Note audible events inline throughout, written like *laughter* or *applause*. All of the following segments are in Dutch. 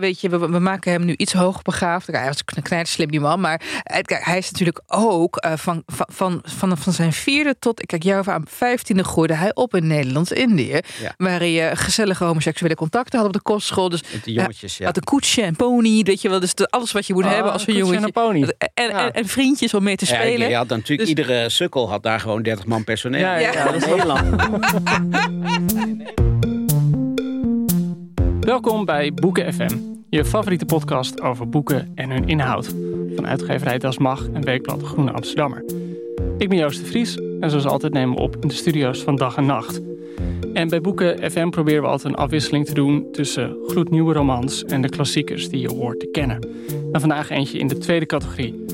Weet je, we, maken hem nu iets hoger begaafd. Hij was een knijter slim die man. Maar hij is natuurlijk ook uh, van, van, van, van, zijn vierde tot, kijk, jou aan vijftiende groeide hij op in Nederlands-Indië. Ja. Waar hij gezellige homoseksuele contacten had op de kostschool. Dus de jongetjes, ja. Had een koetsje en pony, weet je wel. Dus alles wat je moet oh, hebben als een jongetje. En, pony. En, en, en, vriendjes om mee te spelen. Ja, je had natuurlijk, dus, iedere sukkel had daar gewoon 30 man personeel. Ja, ja, dat is heel lang. *laughs* Welkom bij Boeken FM, je favoriete podcast over boeken en hun inhoud. Van uitgeverij Das Mag en weekblad Groene Amsterdammer. Ik ben Joost de Vries en zoals altijd nemen we op in de studio's van dag en nacht. En bij Boeken FM proberen we altijd een afwisseling te doen tussen gloednieuwe romans en de klassiekers die je hoort te kennen. En vandaag eentje in de tweede categorie.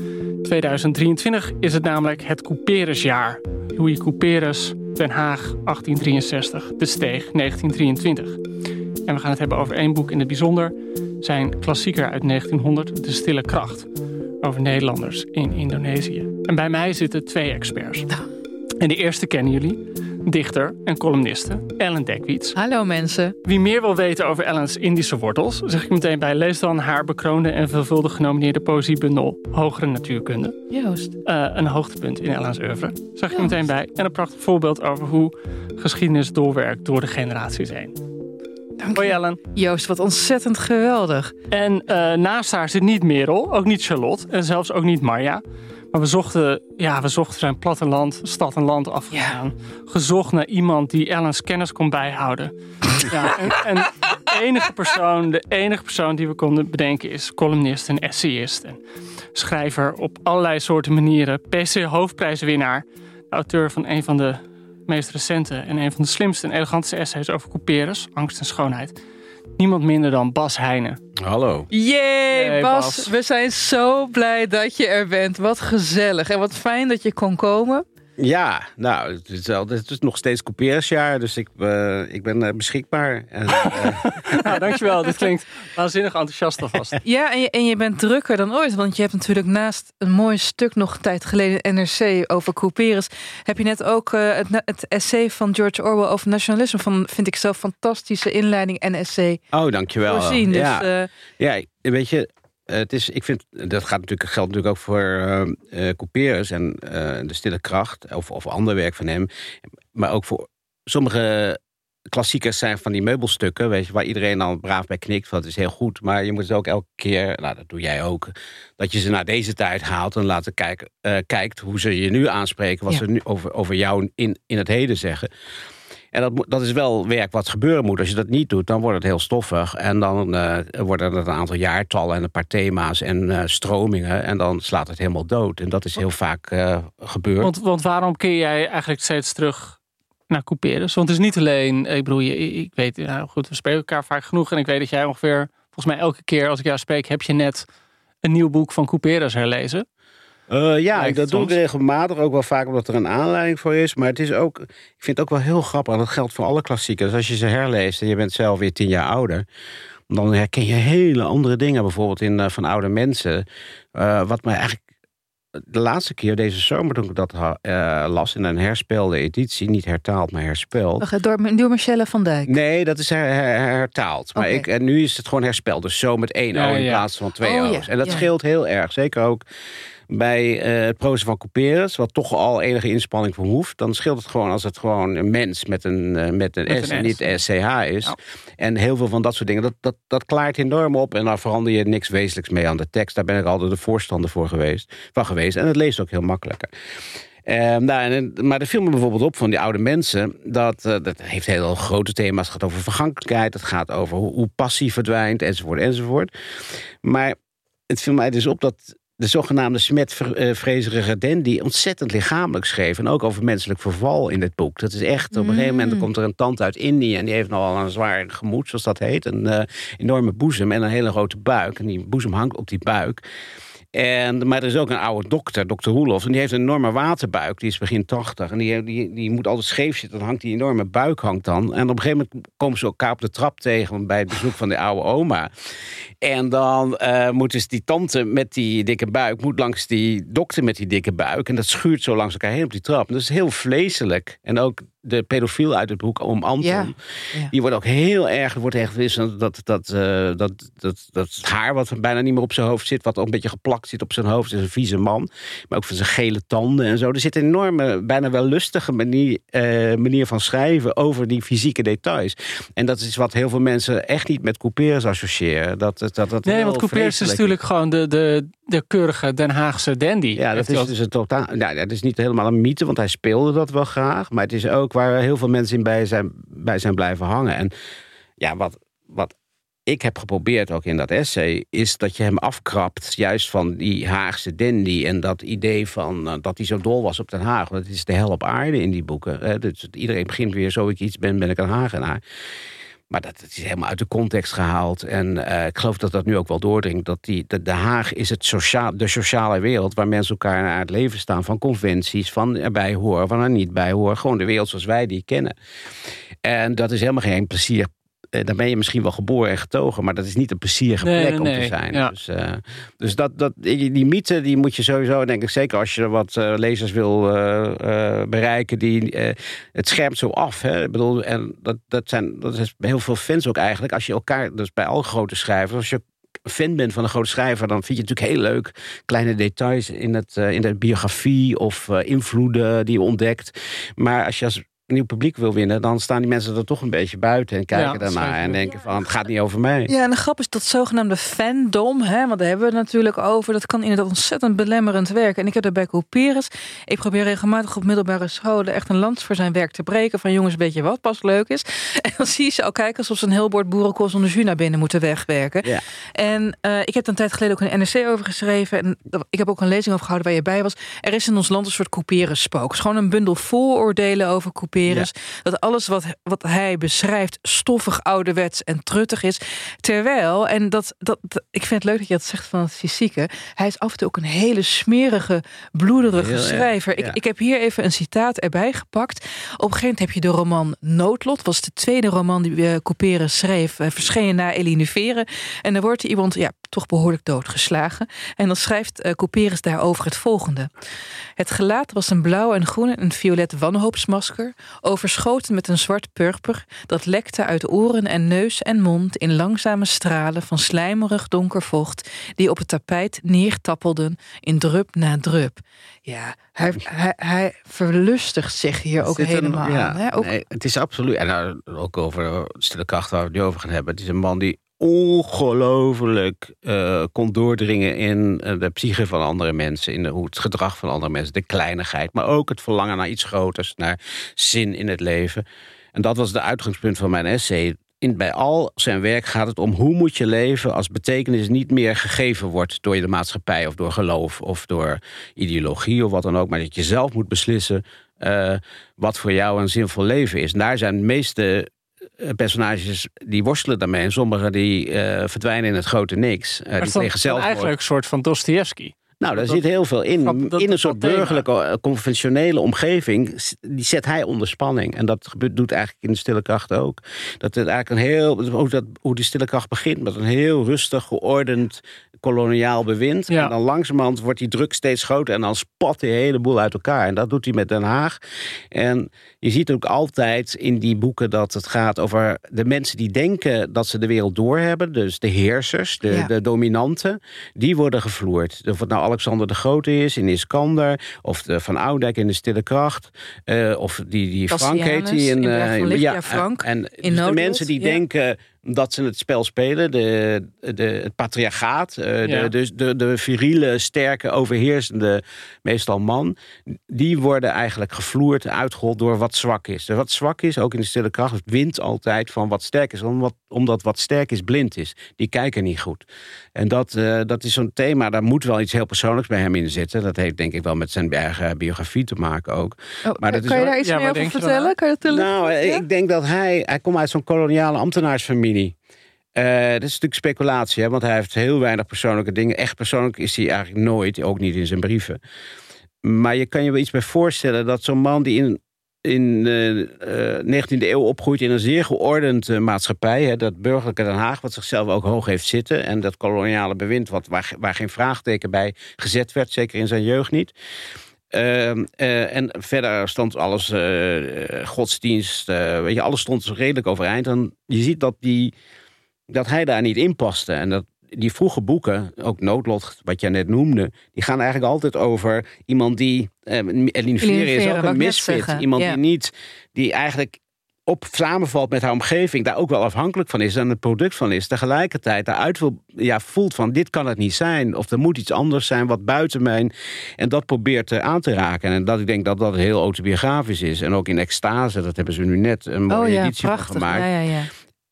2023 is het namelijk het Couperusjaar. Louis Couperus, Den Haag 1863, De Steeg 1923. En we gaan het hebben over één boek in het bijzonder. Zijn klassieker uit 1900, De Stille Kracht. Over Nederlanders in Indonesië. En bij mij zitten twee experts. En de eerste kennen jullie. Dichter en columniste Ellen Dekwits. Hallo mensen. Wie meer wil weten over Ellen's Indische wortels, zeg ik meteen bij. Lees dan haar bekroonde en veelvuldig genomineerde poëziebundel Hogere Natuurkunde. Joost. Uh, een hoogtepunt in Ellen's oeuvre. Zeg ik meteen bij. En een prachtig voorbeeld over hoe geschiedenis doorwerkt door de generaties heen. Dank Hoi Ellen. Joost, wat ontzettend geweldig. En uh, naast haar zit niet Merel, ook niet Charlotte en zelfs ook niet Marja. Maar we zochten, ja, we zochten zijn platteland, stad en land afgegaan. Gezocht naar iemand die Ellen's kennis kon bijhouden. *laughs* ja, en, en, de enige persoon, de enige persoon die we konden bedenken is columnist en essayist. En schrijver op allerlei soorten manieren. PC hoofdprijswinnaar. Auteur van een van de meest recente en een van de slimste en elegantste essays over couperus, angst en schoonheid. Niemand minder dan Bas Heijnen. Hallo. Jee, Bas, we zijn zo blij dat je er bent. Wat gezellig en wat fijn dat je kon komen. Ja, nou, het is, wel, het is nog steeds coupeersjaar, dus ik, uh, ik ben uh, beschikbaar. En, uh... *laughs* nou, dankjewel, dit klinkt waanzinnig enthousiast alvast. Ja, en je, en je bent drukker dan ooit, want je hebt natuurlijk naast een mooi stuk nog een tijd geleden NRC over couperus, heb je net ook het, het, essay van George Orwell over nationalisme van, vind ik zo fantastische inleiding en essay. Oh, dankjewel. Voorzien, dus, ja. ja, weet je, het is, ik vind, dat gaat natuurlijk, geldt natuurlijk ook voor uh, Couperus en uh, De Stille Kracht, of, of ander werk van hem. Maar ook voor sommige klassiekers zijn van die meubelstukken, weet je, waar iedereen dan braaf bij knikt. Dat is heel goed, maar je moet het ook elke keer, nou dat doe jij ook, dat je ze naar deze tijd haalt en laten kijken, uh, kijkt hoe ze je nu aanspreken, wat ze nu over, over jou in, in het heden zeggen. En dat, dat is wel werk wat gebeuren moet. Als je dat niet doet, dan wordt het heel stoffig. En dan uh, worden er een aantal jaartallen en een paar thema's en uh, stromingen. En dan slaat het helemaal dood. En dat is heel vaak uh, gebeurd. Want, want waarom keer jij eigenlijk steeds terug naar Couperus? Want het is niet alleen, ik bedoel, je, ik weet, nou goed, we spreken elkaar vaak genoeg. En ik weet dat jij ongeveer, volgens mij elke keer als ik jou spreek, heb je net een nieuw boek van Couperus herlezen. Uh, ja, dat doe ik regelmatig. Ook wel vaak omdat er een aanleiding voor is. Maar het is ook, ik vind het ook wel heel grappig. En dat geldt voor alle klassiekers. Als je ze herleest en je bent zelf weer tien jaar ouder. Dan herken je hele andere dingen. Bijvoorbeeld in uh, Van Oude Mensen. Uh, wat mij eigenlijk de laatste keer, deze zomer, toen ik dat uh, las in een herspelde editie, niet hertaald, maar herspeld. Door, door Michelle van Dijk? Nee, dat is her, hertaald. Maar ik, en nu is het gewoon herspeld. Dus zo met één O in plaats van twee oh, O's. En dat scheelt heel erg. Zeker ook bij uh, het prozen van Couperus, wat toch al enige inspanning hoeft, dan scheelt het gewoon als het gewoon een mens met een, uh, met een S en niet SCH is. En heel veel van dat soort dingen, dat, dat, dat klaart enorm op. En daar verander je niks wezenlijks mee aan de tekst. Daar ben ik altijd de voorstander voor geweest, van geweest. En het leest ook heel makkelijker. Uh, nou, en, maar er viel me bijvoorbeeld op van die oude mensen. Dat, uh, dat heeft heel grote thema's. Het gaat over vergankelijkheid. Het gaat over hoe, hoe passie verdwijnt. Enzovoort, enzovoort. Maar het viel mij dus op dat de zogenaamde smetvrezerige dandy ontzettend lichamelijk schreef. En ook over menselijk verval in dit boek. Dat is echt, op een gegeven moment mm. komt er een tand uit Indië... en die heeft nogal een zwaar gemoed, zoals dat heet. Een uh, enorme boezem en een hele grote buik. En die boezem hangt op die buik. En, maar er is ook een oude dokter, dokter Roelof. En die heeft een enorme waterbuik. Die is begin 80. En die, die, die moet altijd scheef zitten. Dan hangt die enorme buik hangt dan. En op een gegeven moment komen ze elkaar op de trap tegen... bij het bezoek van de oude oma. En dan uh, moet dus die tante met die dikke buik... moet langs die dokter met die dikke buik. En dat schuurt zo langs elkaar heen op die trap. En dat is heel vleeselijk. En ook de pedofiel uit het boek om Anton. Die wordt ook heel erg, wordt echt dat, dat, dat, uh, dat, dat, dat haar wat bijna niet meer op zijn hoofd zit, wat ook een beetje geplakt zit op zijn hoofd, is een vieze man. Maar ook van zijn gele tanden en zo. Er zit een enorme, bijna wel lustige manier, uh, manier van schrijven over die fysieke details. En dat is wat heel veel mensen echt niet met Couperus associëren. Dat, dat, dat nee, want Couperus is natuurlijk gewoon de, de, de keurige Den Haagse dandy. Ja, dat is dus een totaal. Nou, dat is niet helemaal een mythe, want hij speelde dat wel graag. Maar het is ook waar heel veel mensen in bij zijn, bij zijn blijven hangen. En ja, wat, wat ik heb geprobeerd ook in dat essay, is dat je hem afkrapt, juist van die Haagse dandy en dat idee van uh, dat hij zo dol was op Den Haag. Want het is de hel op aarde in die boeken. Hè? Dus iedereen begint weer, zo ik iets ben, ben ik een Hagenaar. Maar dat, is helemaal uit de context gehaald. En uh, ik geloof dat dat nu ook wel doordringt. Dat die, de, de Haag is het sociaal, de sociale wereld waar mensen elkaar naar het leven staan. Van conventies, van erbij horen, van er niet bij horen. Gewoon de wereld zoals wij die kennen. En dat is helemaal geen plezier eh, dan ben je misschien wel geboren en getogen, maar dat is niet een plezierige plek om te zijn. Dus, uh, dus dat, dat, die mythe die moet je sowieso, denk ik, zeker als je wat uh, lezers wil uh, bereiken, die, het schermt zo af. Hè? Ik bedoel, en dat, dat, zijn, dat is heel veel fans ook eigenlijk. Als je elkaar, dus bij alle grote schrijvers, als je fan bent van een grote schrijver, dan vind je het natuurlijk heel leuk. Kleine details in, het, in de biografie of invloeden die je ontdekt. Maar als je als nieuw publiek wil winnen, dan staan die mensen er toch een beetje buiten en kijken daarnaar en denken van het gaat niet over mij. Ja, en de grap is dat zogenaamde fandom, hè, want daar hebben we het natuurlijk over, dat kan inderdaad ontzettend belemmerend werken. En ik heb daarbij Couperus. Ik probeer regelmatig op middelbare scholen echt een lans voor zijn werk te breken van jongens, weet je wat pas leuk is? *laughs* En dan zie je ze al kijken alsof ze een heel bord boerenkool zonder jus naar binnen moeten wegwerken. Ja. En uh, ik heb een tijd geleden ook een NRC over geschreven en ik heb ook een lezing over gehouden waar je bij was. Er is in ons land een soort Couperus spook. gewoon een bundel vooroordelen over Couperus dat alles wat, wat hij beschrijft stoffig, ouderwets en truttig is. Terwijl, en dat, dat, ik vind het leuk dat je dat zegt van het fysieke. Hij is af en toe ook een hele smerige, bloederige schrijver. Ik, ik heb hier even een citaat erbij gepakt. Op een gegeven moment heb je de roman Noodlot. was de tweede roman die uh, Couperus schreef. Uh, verschenen na Eline Veren. En dan wordt iemand ja, toch behoorlijk doodgeslagen. En dan schrijft uh, Couperus daarover het volgende. Het gelaat was een blauw en groen en een violet wanhoopsmasker overschoten met een zwart purper dat lekte uit oren en neus en mond in langzame stralen van slijmerig donker vocht die op het tapijt neertappelden in drup na drup. Ja, hij, hij, hij verlustigt zich hier ook helemaal aan. Hè? Ook... Nee, het is absoluut, en ook over stille kracht waar we het nu over gaan hebben. Het is een man die ongelooflijk uh, kon doordringen in eh, de psyche van andere mensen, in hoe het gedrag van andere mensen, de kleinigheid, maar ook het verlangen naar iets groters, naar zin in het leven. En dat was de uitgangspunt van mijn essay. In, bij al zijn werk gaat het om hoe moet je leven als betekenis niet meer gegeven wordt door de maatschappij of door geloof of door ideologie of wat dan ook, maar dat je zelf moet beslissen uh, wat voor jou een zinvol leven is. En daar zijn de meeste eh, personages die worstelen daarmee. En sommigen die uh, verdwijnen in het grote niks. Uh, die zelf eigenlijk een soort van Dostoevsky. Nou, daar zit heel veel in. in een soort burgerlijke, conventionele omgeving. Die zet hij onder spanning. En dat doet eigenlijk in de stille kracht ook. Dat het eigenlijk een heel. Hoe, dat, hoe die stille kracht begint met een heel rustig, geordend koloniaal bewind. Ja. En dan langzamerhand wordt die druk steeds groter en dan spat die hele boel uit elkaar. En dat doet hij met Den Haag. En je ziet ook altijd in die boeken dat het gaat over de mensen die denken dat ze de wereld doorhebben. Dus de heersers, de, Ja. de dominanten, die worden gevloerd. Of het nou Alexander de Grote is in Iskander, of de Van Oudijk in de Stille Kracht, eh, of die, die Frank heet die in, Licht, ja, en- Frank, En, dus de mensen die ja. denken dat ze het spel spelen, de, de, het patriarchaat, eh, Ja. de, dus de, de viriele, sterke, overheersende, meestal man, die worden eigenlijk gevloerd, uitgehold door wat zwak is. Dus wat zwak is, ook in de stille kracht, wint altijd van wat sterk is, omdat, omdat wat sterk is blind is. Die kijken niet goed. En dat, eh, dat is zo'n thema, daar moet wel iets heel persoonlijks bij hem in zitten. Dat heeft denk ik wel met zijn eigen biografie te maken ook. Oh, Maar dat is kan je wel- daar iets Ja, meer over vertellen? Kan je dat? Nou, Ja? ik denk dat hij... Hij komt uit zo'n koloniale ambtenaarsfamilie. Eh dat is natuurlijk speculatie, hè, want hij heeft heel weinig persoonlijke dingen. Echt persoonlijk is hij eigenlijk nooit, ook niet in zijn brieven. Maar je kan je wel iets bij voorstellen dat zo'n man die in, in de eh, 19e eeuw opgroeit in een zeer geordend eh, maatschappij, hè, dat burgerlijke Den Haag, wat zichzelf ook hoog heeft zitten, en dat koloniale bewind, wat, waar, waar geen vraagteken bij gezet werd, zeker in zijn jeugd niet. Ehm, eh, en verder stond alles, eh, godsdienst, weet je, alles stond redelijk overeind. En je ziet dat, die, dat hij daar niet in paste. En dat die vroege boeken, ook Noodlot, wat jij net noemde, die gaan eigenlijk altijd over iemand die. Eh, Eline Vere is ook een misfit. Iemand ja. die niet, die eigenlijk op samenvalt met haar omgeving, daar ook wel afhankelijk van is en het product van is, tegelijkertijd daaruit wil, ja, voelt van dit kan het niet zijn, of er moet iets anders zijn wat buiten mijn, en dat probeert aan te raken. En dat ik denk dat dat heel autobiografisch is. En ook in Extase, dat hebben ze nu net een mooie Oh ja, editie van prachtig. gemaakt. Ja, ja, ja.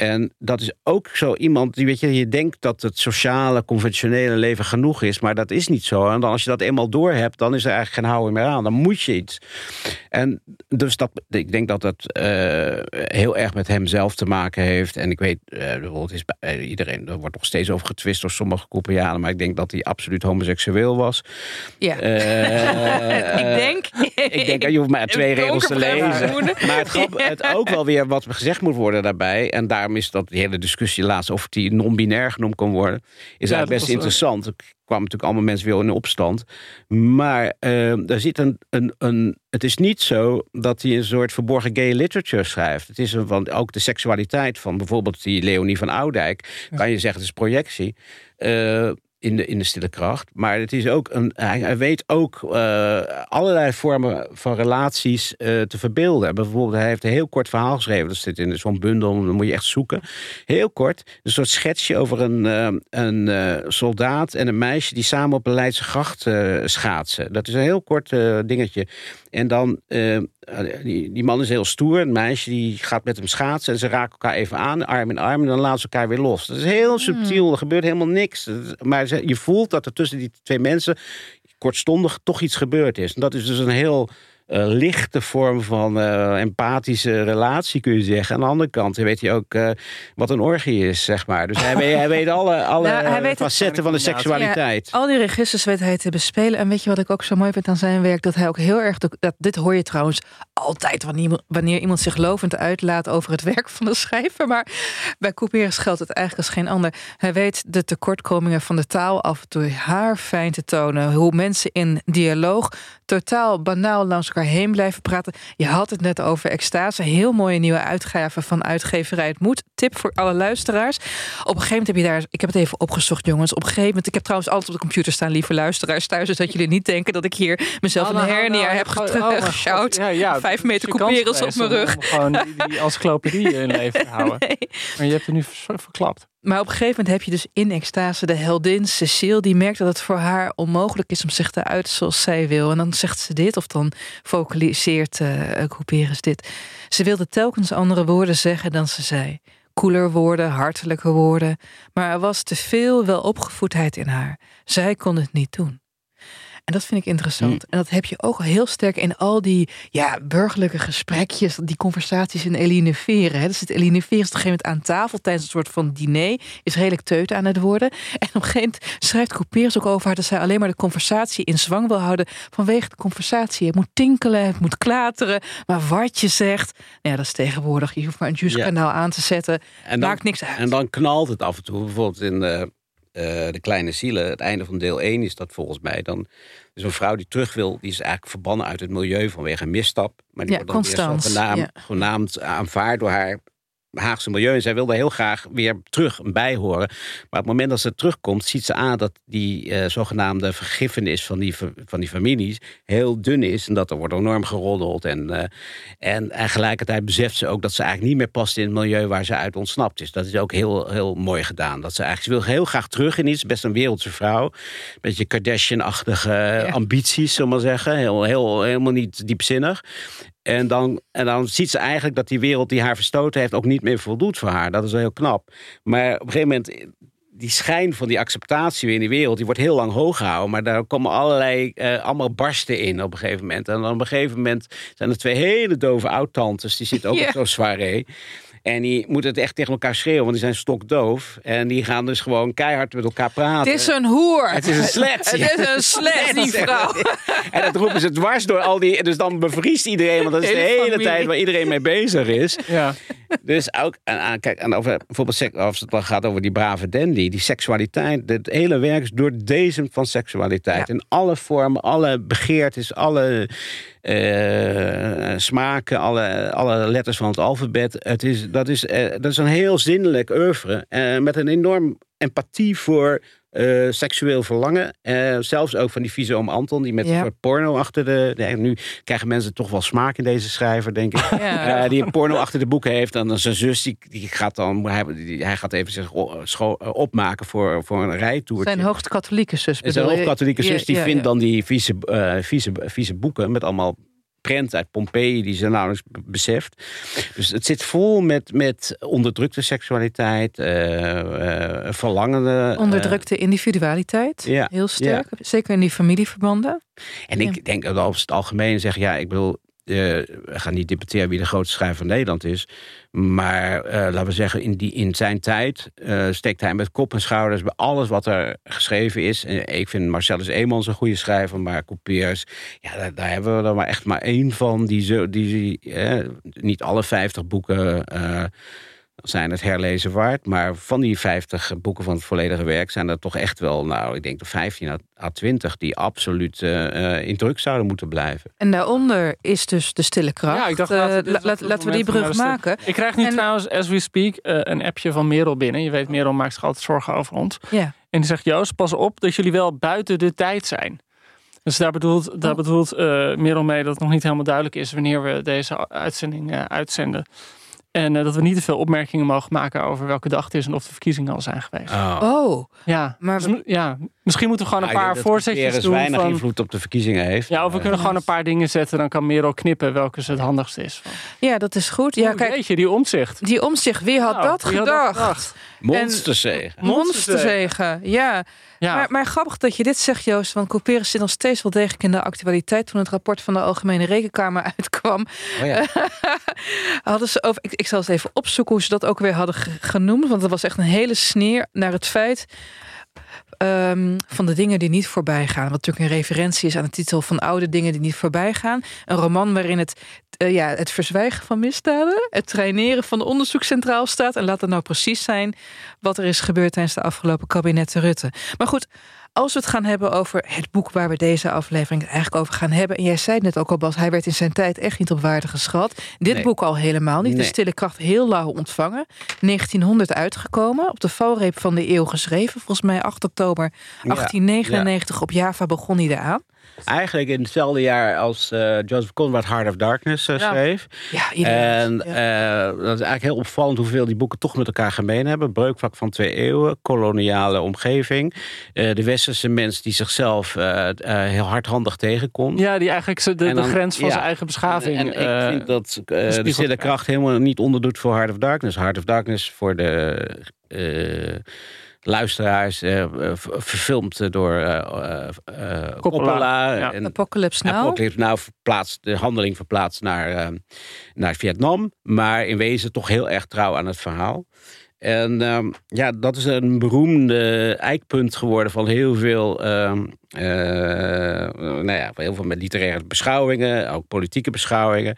En dat is ook zo iemand die, weet je, je denkt dat het sociale, conventionele leven genoeg is, maar dat is niet zo. En dan als je dat eenmaal door hebt, dan is er eigenlijk geen houden meer aan. Dan moet je iets. En dus dat, ik denk dat dat eh, heel erg met hem zelf te maken heeft. En ik weet, eh, bijvoorbeeld is bij eh, iedereen, er wordt nog steeds over getwist door sommige Koreanen, maar ik denk dat hij absoluut homoseksueel was. Ja. *laughs* Ik denk... *laughs* ik denk, je hoeft maar twee regels te lezen. Maar het, grap, *laughs* het ook wel weer wat gezegd moet worden daarbij. En daarom is dat die hele discussie laatst of die non-binair genoemd kon worden. Is eigenlijk best was- interessant. Er kwamen natuurlijk allemaal mensen weer in opstand. Maar eh, er zit een, een, een. Het is niet zo dat hij een soort verborgen gay literature schrijft. Het is een, want ook de seksualiteit van bijvoorbeeld die Leonie van Oudijk. Kan je zeggen, het is projectie. eh, in de, in de stille kracht. Maar het is ook een, hij, weet ook eh, allerlei vormen van relaties eh, te verbeelden. Bijvoorbeeld, hij heeft een heel kort verhaal geschreven. Dat zit in zo'n bundel, dan moet je echt zoeken. Heel kort, een soort schetsje over een, eh, een soldaat en een meisje... die samen op een Leidse gracht schaatsen. Dat is een heel kort dingetje. En dan, die, die man is heel stoer. Een meisje die gaat met hem schaatsen. En ze raken elkaar even aan, arm in arm. En dan laten ze elkaar weer los. Dat is heel subtiel. Er gebeurt helemaal niks. Maar je voelt dat er tussen die twee mensen... kortstondig toch iets gebeurd is. En dat is dus een heel... eh, lichte vorm van eh, empathische relatie, kun je zeggen. Aan de andere kant weet hij ook eh, wat een orgie is, zeg maar. Dus hij weet, hij weet alle, *laughs* alle Nou, weet facetten van de seksualiteit. Al die registers weet hij te bespelen. En weet je wat ik ook zo mooi vind aan zijn werk? Dat hij ook heel erg. Dat, dit hoor je trouwens altijd wanneer, wanneer iemand zich lovend uitlaat over het *laughs* werk van de schrijver. Maar bij Couperus geldt het eigenlijk als geen ander. Hij weet de tekortkomingen van de taal af en toe haarfijn te tonen. Hoe mensen in dialoog totaal banaal langs elkaar heen blijven praten. Je had het net over extase. Heel mooie nieuwe uitgave van uitgeverij Het Moed. Tip voor alle luisteraars. Op een gegeven moment heb je daar... Ik heb het even opgezocht, jongens. Op een gegeven moment... Ik heb trouwens altijd op de computer staan, lieve luisteraars thuis. Dus dat jullie niet denken dat ik hier mezelf Oh, nou, een hernia nou, heb oh. God. Ja, ja, Vijf het meter couperus op mijn rug. Om gewoon die, die *laughs* encyclopedie in leven houden. Nee. Maar je hebt er nu ver- verklapt. Maar op een gegeven moment heb je dus in extase de heldin Cecile. Die merkt dat het voor haar onmogelijk is om zich te uiten zoals zij wil. En dan zegt ze dit of dan vocaliseert uh, Couperus dit. Ze wilde telkens andere woorden zeggen dan ze zei. Koeler woorden, hartelijke woorden. Maar er was te veel welopgevoedheid in haar. Zij kon het niet doen. En dat vind ik interessant. En dat heb je ook heel sterk in al die ja, burgerlijke gesprekjes, die conversaties in Eline Veren. Hè. Dus zit Eline Veren op een gegeven moment aan tafel tijdens een soort van diner, is redelijk teut aan het worden. En op een gegeven moment schrijft Couperus ook over haar dat zij alleen maar de conversatie in zwang wil houden vanwege de conversatie. Het moet tinkelen, het moet klateren, maar wat je zegt, nou ja, dat is tegenwoordig. Je hoeft maar een juice kanaal aan te zetten, En dan, maakt niks uit. En dan knalt het af en toe. Bijvoorbeeld in, eh, De Kleine Zielen. Het einde van deel 1 is dat volgens mij. Dan is een vrouw die terug wil, die is eigenlijk verbannen uit het milieu vanwege een misstap. Maar die Ja, wordt dan weer Constance, zogenaamd, ja. genaamd aanvaard door haar Haagse milieu. En zij wil daar heel graag weer terug bij horen. Maar op het moment dat ze terugkomt, ziet ze aan dat die eh, zogenaamde vergiffenis van die, van die families heel dun is. En dat er wordt enorm geroddeld. En, eh, en tegelijkertijd beseft ze ook dat ze eigenlijk niet meer past in het milieu waar ze uit ontsnapt is. Dat is ook heel, heel mooi gedaan. Dat ze eigenlijk ze wil heel graag terug in iets. Best een wereldse vrouw. Beetje Kardashian-achtige ambities, zullen we maar zeggen. Heel, heel, helemaal niet diepzinnig. En dan, en dan ziet ze eigenlijk dat die wereld die haar verstoten heeft ook niet meer voldoet voor haar. Dat is wel heel knap. Maar op een gegeven moment, die schijn van die acceptatie weer in die wereld, die wordt heel lang hoog gehouden. Maar daar komen allerlei, eh, allemaal barsten in op een gegeven moment. En dan op een gegeven moment zijn er twee hele dove oud-tantes, die zitten ook Ja. op zo'n soirée. En die moeten het echt tegen elkaar schreeuwen, want die zijn stokdoof. En die gaan dus gewoon keihard met elkaar praten. Het is een hoer. Het is een slet. *laughs* Het is een slet, *laughs* die vrouw. En dat roepen ze dwars door al die... Dus dan bevriest iedereen, want dat is de Hele tijd waar iedereen mee bezig is. Ja. Dus ook, en, en kijk, en over, bijvoorbeeld als het dan gaat over die brave dandy, die seksualiteit, het hele werk is doordezemd van seksualiteit. Ja. In alle vormen, alle begeertes, alle eh, smaken, alle, alle letters van het alfabet. Het is, dat, is, eh, dat is een heel zinnelijk oeuvre. eh, met een enorm empathie voor eh, seksueel verlangen. Eh, zelfs ook van die vieze oom Anton, die met Ja. een soort porno achter de. Nu krijgen mensen toch wel smaak in deze schrijver, denk ik. *laughs* Ja. Eh, die een porno achter de boeken heeft. En dan zijn zus, die, die gaat dan, hij, die- hij gaat even zich opmaken voor, voor een rijtoertje. Zijn hoogst katholieke zus. En zijn bedoel je? hoogkatholieke zus, die ja, vindt dan die vieze, vieze, vieze boeken met allemaal prent uit Pompeji die ze nauwelijks beseft. Dus het zit vol met, met onderdrukte seksualiteit, eh, verlangende... eh, Onderdrukte individualiteit. ja, Heel sterk. Zeker in die familieverbanden. En ik denk dat over het algemeen zeggen, ja, ik bedoel, eh, we gaan niet debatteren wie de grootste schrijver van Nederland is. Maar eh, laten we zeggen, in, die, in zijn tijd eh, steekt hij met kop en schouders bij alles wat er geschreven is. En ik vind Marcellus Eemans een goede schrijver, maar Coupeers, ja, daar, hebben we er maar echt maar één van. Die, die eh, niet alle vijftig boeken eh, zijn het herlezen waard. Maar van die 50 boeken van het volledige werk zijn er toch echt wel, nou, ik denk de 15 à- à 20 die absoluut eh, eh, in druk zouden moeten blijven. En daaronder is dus de stille kracht. Ja, ik dacht, Eh, laten we laten we die brug maken. Ik krijg nu En- trouwens, as we speak, eh, een appje van Merel binnen. Je weet, Merel maakt zich altijd zorgen over ons. Ja. En die zegt, Joost, pas op dat jullie wel buiten de tijd zijn. Dus daar bedoelt, daar Oh. bedoelt eh, Merel mee dat het nog niet helemaal duidelijk is wanneer we deze uitzending eh, uitzenden. En eh, dat we niet te veel opmerkingen mogen maken over welke dag het is en of de verkiezingen al zijn geweest. Oh, Ja, Maar dus, ja, misschien moeten we gewoon een Nou, paar voorzetjes doen. weinig Van, invloed op de verkiezingen heeft. ja, of we Eh, kunnen gewoon een paar dingen zetten. Dan kan Merel knippen welke ze het handigste is. Van, ja, dat is goed. Ja, kijk, Weet je, die omzicht. die omzicht, wie had Nou, dat wie had gedacht? gedacht? Monsterzegen. Monsterzegen, ja. Ja. Maar, maar grappig dat je dit zegt, Joost. Want Couperus zit nog steeds wel degelijk in de actualiteit. Toen het rapport van de Algemene Rekenkamer *laughs* uitkwam, Oh ja. *laughs* hadden ze over. Ik, ik zal eens even opzoeken hoe ze dat ook weer hadden ge- genoemd. Want dat was echt een hele sneer naar het feit. Ehm, van de dingen die niet voorbij gaan. Wat natuurlijk een referentie is aan de titel van oude dingen die niet voorbij gaan. Een roman waarin het, eh, ja, het verzwijgen van misdaden, het traineren van de onderzoek centraal staat. En laat het nou precies zijn wat er is gebeurd tijdens de afgelopen kabinetten Rutte. Maar goed, als we het gaan hebben over het boek waar we deze aflevering eigenlijk over gaan hebben. En jij zei het net ook al, Bas, hij werd in zijn tijd echt niet op waarde geschat. Dit Nee. boek al helemaal niet. De. Stille Kracht heel lauw ontvangen. 1900 uitgekomen, op de valreep van de eeuw geschreven. Volgens mij 8 oktober 1899 op Java begon hij eraan. Eigenlijk in hetzelfde jaar als eh, Joseph Conrad Heart of Darkness eh, schreef. Ja, iedereen. En eh, dat is eigenlijk heel opvallend hoeveel die boeken toch met elkaar gemeen hebben. Breukvlak van twee eeuwen, koloniale omgeving. de westerse mens die zichzelf heel hardhandig tegenkomt. Ja, die eigenlijk de, grens van ja. zijn eigen beschaving. En, ik vind dat de stille kracht helemaal niet onderdoet voor Heart of Darkness. Heart of Darkness voor de luisteraars, eh, v- verfilmd door eh, eh, eh, Coppola. ja. En Apocalypse Now. Apocalypse nou verplaatst, de handeling verplaatst naar, eh, naar Vietnam. Maar in wezen toch heel erg trouw aan het verhaal. En ehm, ja, dat is een beroemde eikpunt geworden van heel veel, ehm, eh, nou ja, heel veel met literaire beschouwingen, ook politieke beschouwingen.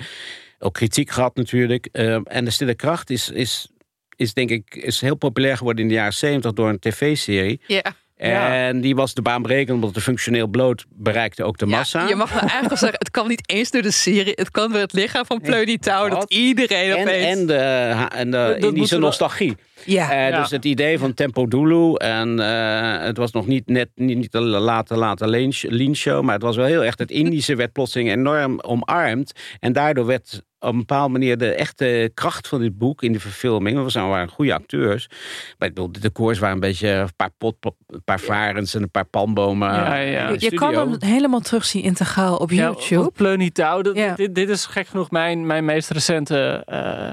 Ook kritiek gehad natuurlijk. Ehm, en de stille kracht is, is is denk ik is heel populair geworden in de jaren 70 door een tv-serie. Ja. En die was de baanbrekend, omdat de functioneel bloot bereikte ook de massa. Ja, je mag nou eigenlijk zeggen, het kan niet eens door de serie. Het kan door het lichaam van Pleuny Touw. Dat iedereen en, opeens... en de, en de dat Indische nostalgie. Ja. Eh, Ja. Dus het idee van Tempo Dulu. En eh, het was nog niet net niet, niet de late, late lean, show. Maar het was wel heel echt. Het Indische werd plotseling enorm omarmd. En daardoor werd op een bepaalde manier de echte kracht van dit boek in de verfilming. We zijn- waren goede acteurs. Maar ik bedoel, de decors waren een beetje een paar, pot, een paar varens en een paar palmbomen. Ja, ja. je kan hem helemaal terugzien integraal op Ja, YouTube. op Ja. dit, dit is gek genoeg mijn, mijn meest recente eh,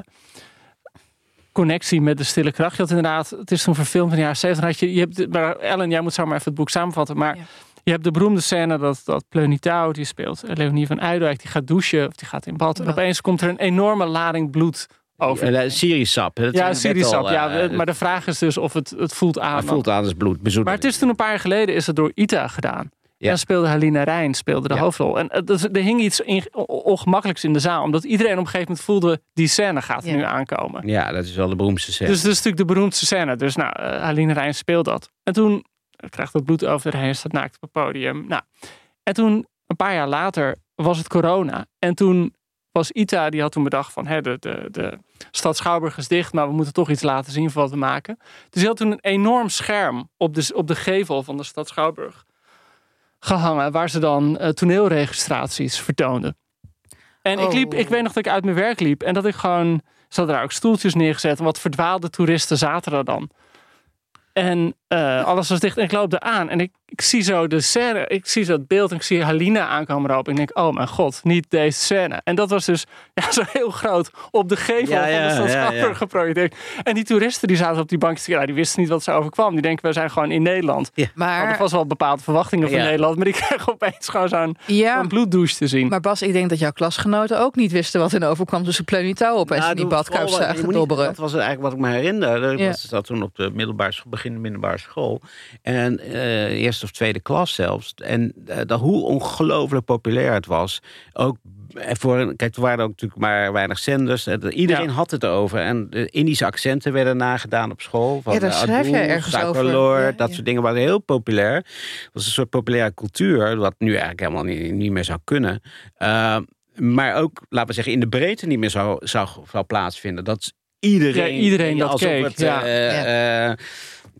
connectie met de stille kracht. Je had inderdaad, het is toen verfilmd in de jaren 70. Had je, je hebt, maar Ellen, jij moet zo maar even het boek samenvatten. Maar Ja. je hebt de beroemde scène dat, dat Pleuny Touw, die speelt eh, Leonie van Uidijk, die gaat douchen of die gaat in bad. En Ja. opeens komt er een enorme lading bloed over. Eh, Syrisap. dat ja, zei ik net Syrisap. al, Ja, eh, maar de vraag is dus of het, het voelt aan. het voelt aan als bloed. Maar het is toen een paar jaar geleden is het door Ita gedaan. Ja. En speelde Helena Rijn speelde de Ja. hoofdrol. En het- er hing iets in- ongemakkelijks in de zaal. Omdat iedereen op een gegeven moment voelde... die scène gaat Ja. nu aankomen. Ja, dat is wel de beroemdste scène. Dus dat is natuurlijk de beroemdste scène. Dus nou, uh, Helena Rijn speelt dat. En toen krijgt het bloed over haar heen. Staat naakt op het podium. Nou, en toen, een paar jaar later, was het corona. En toen was Ita, die had toen bedacht van... Hè, de, de, de stad Schouwburg is dicht, maar we moeten toch iets laten zien van wat we maken. Dus hij had toen een enorm scherm op de, op de gevel van de stad Schouwburg gehangen, waar ze dan eh, toneelregistraties vertoonden. En ik, liep, ik weet nog dat ik uit mijn werk liep en dat ik gewoon, ze hadden daar ook stoeltjes neergezet en wat verdwaalde toeristen zaten er dan. En eh, alles was dicht en ik loop er aan en ik, ik zie zo de scène, ik zie zo het beeld en ik zie Halina aankomen erop. En ik denk, oh mijn god, niet deze scène. En dat was dus *laughs* ja, zo heel groot op de gevel Ja, van de ja, stad ja, ja. Schouwburg geprojecteerd. En die toeristen die zaten op die bankjes, ja, die wisten niet wat ze overkwam. Die denken, we zijn gewoon in Nederland. Maar, vast wel bepaalde verwachtingen van Ja. Nederland, maar die *laughs* kregen opeens gewoon zo'n ja, bloeddouche te zien. maar Bas, ik denk dat jouw klasgenoten ook niet wisten wat er overkwam. Dus ze Pleuny Touw opeens Nou, in die badkuip je zagen dobberen. Dat was eigenlijk wat ik me herinner. Ik Ja. was zat toen op de middelbare school, begin de middelbare school. En eh, eerste of tweede klas zelfs. En eh, dat, hoe ongelooflijk populair het was. Ook voor, een- kijk, er waren ook natuurlijk maar weinig zenders. Eh, Iedereen Ja. had het over. En de Indische accenten werden nagedaan op school. Van Ja, daar eh, schrijf jij Adool, ergens over. Ja, dat ja. soort dingen waren heel populair. Het was een soort populaire cultuur. Wat nu eigenlijk helemaal niet, niet meer zou kunnen. Eh, maar ook, laten we zeggen, in de breedte niet meer zou, zou, zou plaatsvinden. Dat iedereen, iedereen dat alsof keek, Het, ja. eh, eh,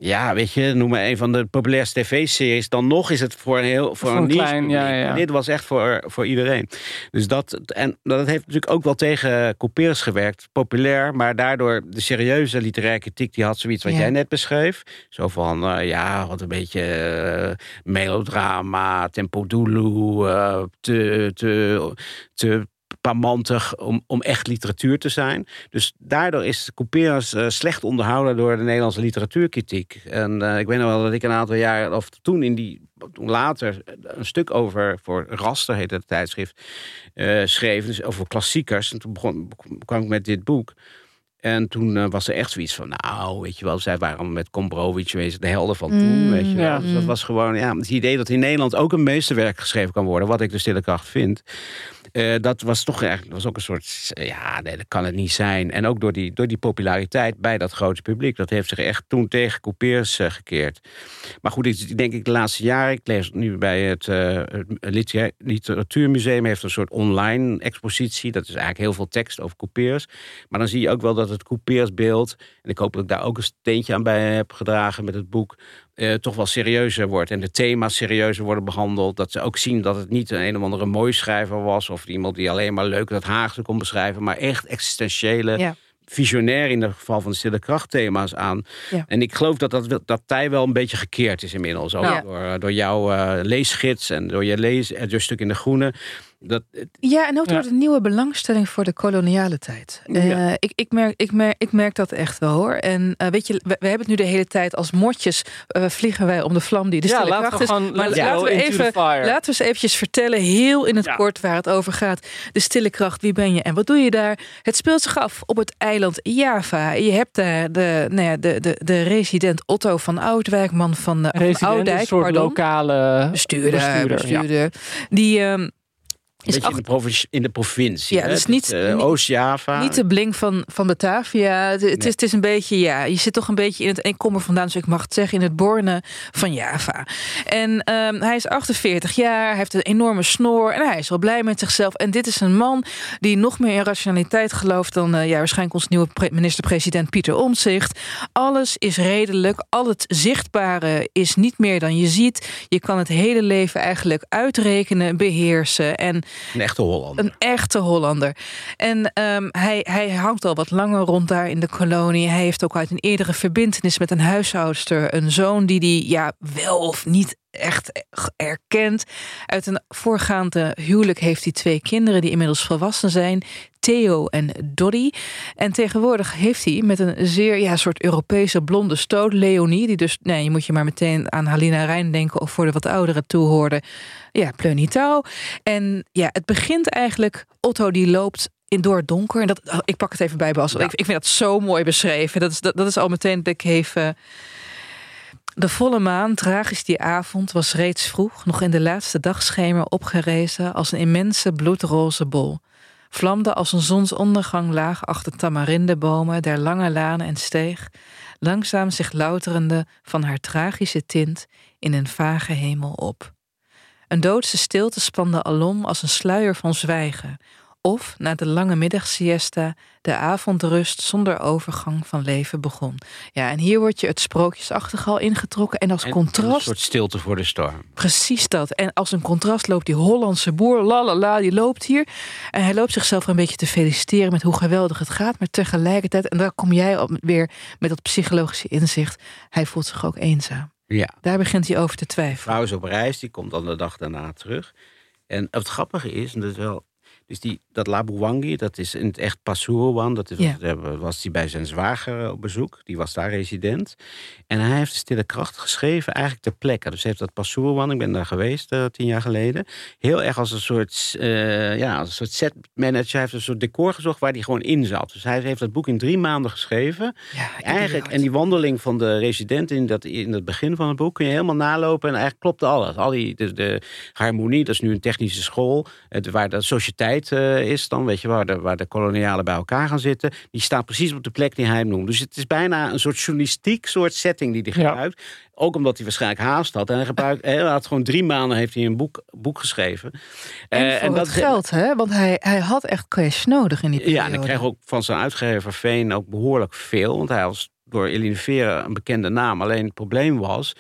ja, weet je, noem maar een van de populairste tv-series. Dan nog is het voor een heel voor, Voor een klein, ja, ja. Dit was echt voor, voor iedereen. Dus dat, en dat heeft natuurlijk ook wel tegen couperus gewerkt. Populair, maar daardoor de serieuze literaire kritiek... die had zoiets wat Ja. jij net beschreef. Zo van, eh, ja, wat een beetje eh, melodrama, tempo dulu, eh, te, te, te pamantig om, om echt literatuur te zijn. Dus daardoor is Couperus eh, slecht onderhouden door de Nederlandse literatuurkritiek. En eh, ik weet nog wel dat ik een aantal jaar, of toen in die, later een stuk over, voor Raster heette het tijdschrift, eh, schreef, dus over klassiekers. En toen begon, kwam ik met dit boek. En toen eh, was er echt zoiets van, nou, weet je wel, zij waren met Kombrowicz wezen de helden van toen, Mm, weet je wel. ja. Dus dat was gewoon, ja, het idee dat in Nederland ook een meesterwerk geschreven kan worden, wat ik de stille kracht vind. Eh, dat was toch eigenlijk, was ook een soort, eh, ja, nee, dat kan het niet zijn. En ook door die, door die populariteit bij dat grote publiek, dat heeft zich echt toen tegen coupeers eh, gekeerd. Maar goed, ik denk ik de laatste jaren, ik lees nu bij het het Litera- Literatuurmuseum, heeft een soort online expositie. Dat is eigenlijk heel veel tekst over coupeers. Maar dan zie je ook wel dat het coupeersbeeld, en ik hoop dat ik daar ook een steentje aan bij heb gedragen met het boek, eh, toch wel serieuzer wordt. En de thema's serieuzer worden behandeld. Dat ze ook zien dat het niet een een of andere mooi schrijver was. Of iemand die alleen maar leuk dat Haagse kon beschrijven. Maar echt existentiële, Ja. visionair in het geval van de stille kracht thema's aan. Ja. En ik geloof dat, dat dat tij wel een beetje gekeerd is inmiddels. Ook Ja. door, door jouw eh, leesgids en door je lees, door stuk in de groene. Dat, Ja, en ook door Ja. de nieuwe belangstelling voor de koloniale tijd. Eh, Ja. ik, ik, merk, ik, merk, ik merk dat echt wel hoor. En eh, weet je, we, we hebben het nu de hele tijd als motjes eh, vliegen wij om de vlam die de ja, stille laten kracht we is. gewoon Maar laten we even. Laten we eens eventjes vertellen, heel in het Ja. kort, waar het over gaat. De stille kracht, wie ben je en wat doe je daar? Het speelt zich af op het eiland Java. Je hebt daar de, nou ja, de, de, de resident Otto van Oudwijk, man van, van Oudijk, een soort pardon. lokale bestuurder, bestuurder, bestuurder, ja. die, ehm, Is in, de provincie, in de provincie. Ja, dus niet uh, Oost-Java. Niet de blink van, van Batavia. Het, is, het is een beetje, ja, je zit toch een beetje in het. Ik kom er vandaan, dus ik mag het zeggen, in het Borne van Java. En um, hij is 48 jaar, hij heeft een enorme snor en hij is wel blij met zichzelf. En dit is een man die nog meer in rationaliteit gelooft dan uh, ja, waarschijnlijk ons nieuwe minister-president Pieter Omtzigt. Alles is redelijk, al het zichtbare is niet meer dan je ziet. Je kan het hele leven eigenlijk uitrekenen, beheersen. En een echte Hollander. Een echte Hollander. En um, hij, hij hangt al wat langer rond daar in de kolonie. Hij heeft ook uit een eerdere verbindenis met een huishoudster... een zoon die die ja, wel of niet echt erkent. Uit een voorgaande huwelijk heeft hij twee kinderen... die inmiddels volwassen zijn. Theo en Doddy. En tegenwoordig heeft hij met een zeer ja, soort Europese blonde stoot, Leonie, die dus, nee, je moet je maar meteen aan Halina Rijn denken of voor de wat oudere toehoorde. Ja, Pleunitouw. En ja, het begint eigenlijk, Otto die loopt in door het donker. En dat, ik pak het even bij Bas. Ik, ik, vind dat zo mooi beschreven. Dat is, dat, dat is al meteen dat ik even. De volle maan, tragisch die avond, was reeds vroeg, nog in de laatste dagschemer opgerezen als een immense bloedroze bol vlamde als een zonsondergang laag achter tamarindebomen der lange lanen en steeg, langzaam zich louterende van haar tragische tint in een vage hemel op. Een doodse stilte spande alom als een sluier van zwijgen, of na de lange middagsiesta de avondrust zonder overgang van leven begon. Ja, en hier wordt je het sprookjesachtig al ingetrokken. En als contrast. Een soort stilte voor de storm. Precies dat. En als een contrast loopt die Hollandse boer, lalala, die loopt hier. En hij loopt zichzelf een beetje te feliciteren met hoe geweldig het gaat. Maar tegelijkertijd, en daar kom jij op weer met dat psychologische inzicht, hij voelt zich ook eenzaam. Ja. Daar begint hij over te twijfelen. De vrouw is op reis, die komt dan de dag daarna terug. En het grappige is, en dat is wel dus die, dat Labuwangi, dat is in het echt Pasuruan. Dat is, was hij bij zijn zwager op bezoek. Die was daar resident. En hij heeft de Stille Kracht geschreven eigenlijk ter plekke. Dus hij heeft dat Pasuruan, ik ben daar geweest uh, tien jaar geleden. Heel erg als een soort, uh, ja, als een soort set manager. Hij heeft een soort decor gezocht waar hij gewoon in zat. Dus hij heeft dat boek in drie maanden geschreven. Ja, eigenlijk, en die wandeling van de resident in, dat, in het begin van het boek kun je helemaal nalopen. En eigenlijk klopt alles. Al die, de, de harmonie, dat is nu een technische school. Het, waar de sociëteit uh, is dan, weet je, waar de, waar de kolonialen bij elkaar gaan zitten. Die staat precies op de plek die hij hem noemt. Dus het is bijna een soort journalistiek soort setting die hij gebruikt. Ook omdat hij waarschijnlijk haast had. En hij, gebruikt, *laughs* hij had gewoon drie maanden heeft hij een boek, boek geschreven. En, uh, en dat geld, hè? Want hij, hij had echt cash nodig in die periode. Ja, en hij kreeg ook van zijn uitgever Veen ook behoorlijk veel. Want hij was door Eline Veren een bekende naam. Alleen het probleem was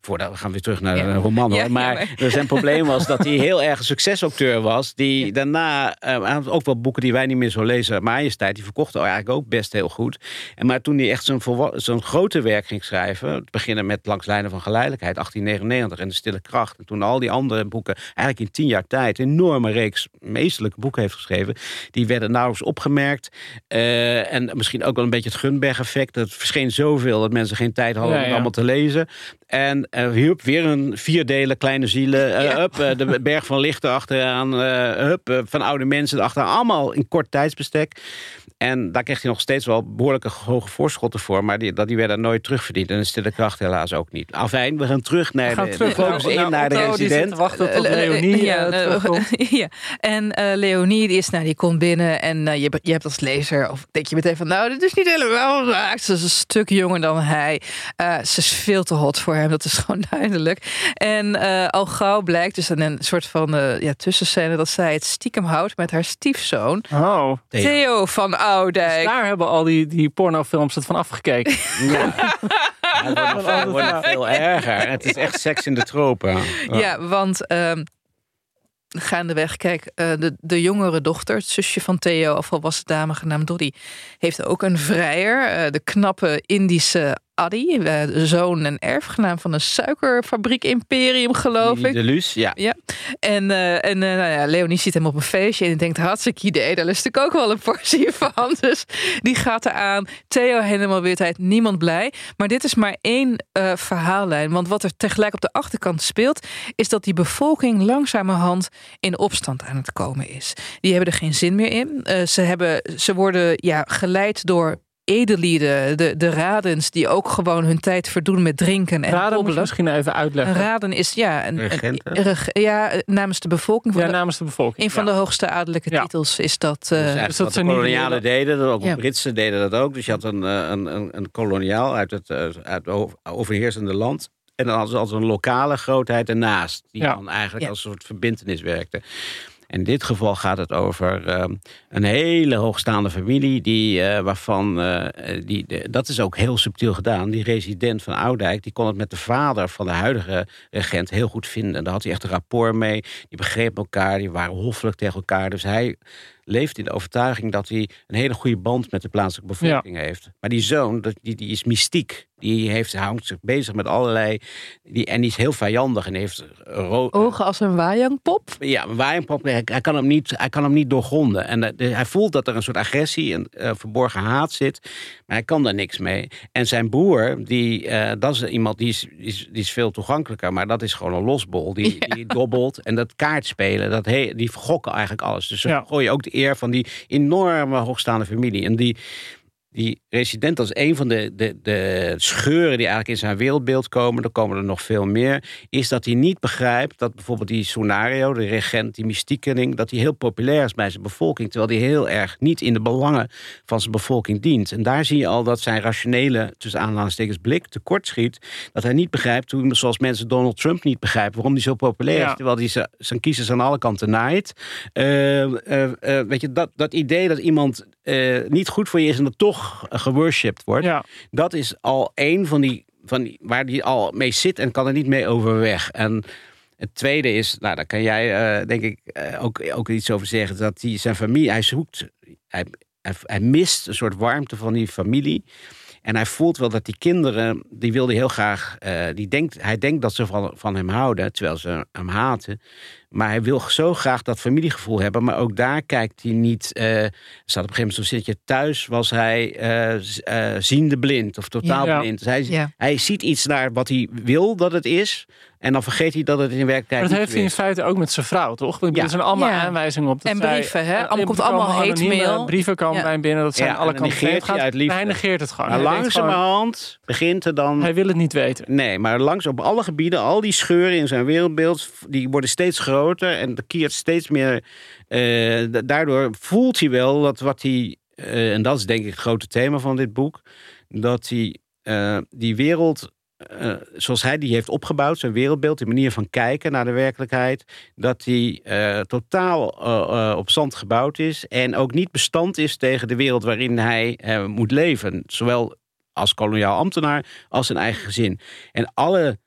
voordat we gaan weer terug naar de roman. Ja, maar, ja, zijn probleem was dat hij *laughs* heel erg een succesauteur was. Die daarna, uh, ook wel boeken die wij niet meer zo lezen. Majesteit, die verkochten eigenlijk ook best heel goed. En maar toen hij echt zo'n zo'n grote werk ging schrijven. beginnen met Langs Lijnen van Geleidelijkheid, 1899 en De Stille Kracht. En toen al die andere boeken, eigenlijk in tien jaar tijd, een enorme reeks meestelijke boeken heeft geschreven. Die werden nauwelijks opgemerkt. Uh, en misschien ook wel een beetje het Gunberg-effect. Het verscheen zoveel dat mensen geen tijd hadden om het allemaal te lezen. En uh, hup, weer een vierdelen kleine zielen. Uh, hup, uh, de *laughs* berg van lichten achteraan. hup, van oude mensen achteraan. Allemaal in kort tijdsbestek. En daar kreeg hij nog steeds wel behoorlijke hoge voorschotten voor. Maar die, dat die werden nooit terugverdiend. En de stille kracht helaas ook niet. Afijn, we gaan terug naar gaan de, terug, focus in nou, naar de resident. wachten tot Leonie ja, *laughs* ja. En Leonie die is, nou, die komt binnen. En je, je hebt als lezer, of denk je meteen van... nou, dit is niet helemaal Ze is een stuk jonger dan hij. ze is veel te hot voor hem. Dat is *laughs* gewoon duidelijk. En uh, al gauw blijkt dus een, een soort van uh, ja, tussenscène dat zij het stiekem houdt met haar stiefzoon. Oh. Theo, van Dus daar hebben al die, die pornofilms het van afgekeken. Ja. het wordt, nog, veel erger. Het is echt seks in de tropen. Ja, want uh, gaandeweg, kijk, uh, de, de jongere dochter, het zusje van Theo, of volwassen dame genaamd Doddy, heeft ook een vrijer. Uh, de knappe Indische Addy, de zoon en erfgenaam van een suikerfabriek-imperium, geloof ik. De Lus, ja. ja. En, uh, en uh, nou ja, Leonie ziet hem op een feestje en denkt, hartstikke idee, daar lust ik ook wel een portie *laughs* van. Dus die gaat eraan. Theo helemaal witheid, niemand blij. Maar dit is maar één uh, verhaallijn. Want wat er tegelijk op de achterkant speelt, is dat die bevolking langzamerhand in opstand aan het komen is. Die hebben er geen zin meer in. ze, hebben, ze worden ja, geleid door edellieden, de, de radens, die ook gewoon hun tijd verdoen met drinken en Raden moet je misschien even Een uitleggen. raden is ja, een, ja, namens de bevolking. Van Ja, namens de bevolking. een van Ja. de hoogste adellijke Ja. titels is dat. Dus Dus dat de kolonialen deden, dat ook Ja. de Britsen deden dat ook. Dus je had een, eh, een, een, een koloniaal uit het, eh, uit het overheersende land. En dan hadden ze altijd een lokale grootheid ernaast. Die Ja. dan eigenlijk Ja. als een soort verbindenis werkte. In dit geval gaat het over eh, een hele hoogstaande familie, die, eh, waarvan, eh, die, de- dat is ook heel subtiel gedaan. Die resident van Oudijk, die kon het met de vader van de huidige regent heel goed vinden. Daar had hij echt een rapport mee. Die begrepen elkaar, die waren hoffelijk tegen elkaar. Dus hij leeft in de overtuiging dat hij een hele goede band met de plaatselijke bevolking heeft. Maar die zoon, die, die is mystiek. Die heeft, houdt zich bezig met allerlei. Die, en die is heel vijandig en heeft ogen als een wajangpop. ja, maar waarom hij, hij, kan hem niet, hij kan hem niet doorgronden. En eh, de- hij voelt dat er een soort agressie en eh, verborgen haat zit. Maar hij kan daar niks mee. En zijn broer, die, eh, dat is iemand die is, die, is, die is veel toegankelijker. Maar dat is gewoon een losbol. Die, *laughs* die dobbelt. En dat kaartspelen, dat he, die vergokken eigenlijk alles. Dus ze Ja. gooien ook de eer van die enorme hoogstaande familie. En die, die resident als een van de, de, de scheuren die eigenlijk in zijn wereldbeeld komen, er komen er nog veel meer, is dat hij niet begrijpt dat bijvoorbeeld die Sonario, de regent, die mystiekeling, dat hij heel populair is bij zijn bevolking, terwijl hij heel erg niet in de belangen van zijn bevolking dient. En daar zie je al dat zijn rationele, tussen aanhalingstekens, blik tekortschiet. Dat hij niet begrijpt, hoe, zoals mensen Donald Trump niet begrijpen, waarom hij zo populair Ja. is, terwijl hij zijn kiezers aan alle kanten naait. Eh, eh, eh, weet je, dat, dat idee dat iemand niet goed voor je is en dat toch geworshipped wordt, Ja. dat is al één van die, van die waar die al mee zit en kan er niet mee overweg. En het tweede is, nou, daar kan jij eh, denk ik eh, ook, ook iets over zeggen, dat hij zijn familie, hij zoekt, hij, hij, hij mist een soort warmte van die familie. En hij voelt wel dat die kinderen, die wil hij heel graag, eh, die denkt, hij denkt dat ze van, van hem houden, terwijl ze hem haten. Maar hij wil zo graag dat familiegevoel hebben. Maar ook daar kijkt hij niet. eh er staat op een gegeven moment zo zit je thuis, was hij eh, eh, ziende blind of totaal Ja. blind. Dus hij, Ja. hij ziet iets naar wat hij wil dat het is. En dan vergeet hij dat het in werkelijkheid Maar dat niet heeft hij in feite ook met zijn vrouw, toch? Want Ja. Er zijn allemaal Ja. aanwijzingen op. Dat En brieven, hè? Allemaal er komt allemaal hate anonieme mail. Brieven komen Ja. bij hem binnen. Dat zijn Ja, alle kanten hij gaat. Hij negeert het gewoon. Maar Hij denkt gewoon, langzamerhand begint er dan. Hij wil het niet weten. Nee, maar langs op alle gebieden, al die scheuren in zijn wereldbeeld, die worden steeds groter en er keert steeds meer. eh, da- daardoor voelt hij wel dat wat hij, eh, en dat is denk ik het grote thema van dit boek, dat hij eh, die wereld. zoals hij die heeft opgebouwd, zijn wereldbeeld, die manier van kijken naar de werkelijkheid, dat die totaal op zand gebouwd is en ook niet bestand is tegen de wereld waarin hij moet leven. Zowel als koloniaal ambtenaar als zijn eigen gezin. En alle,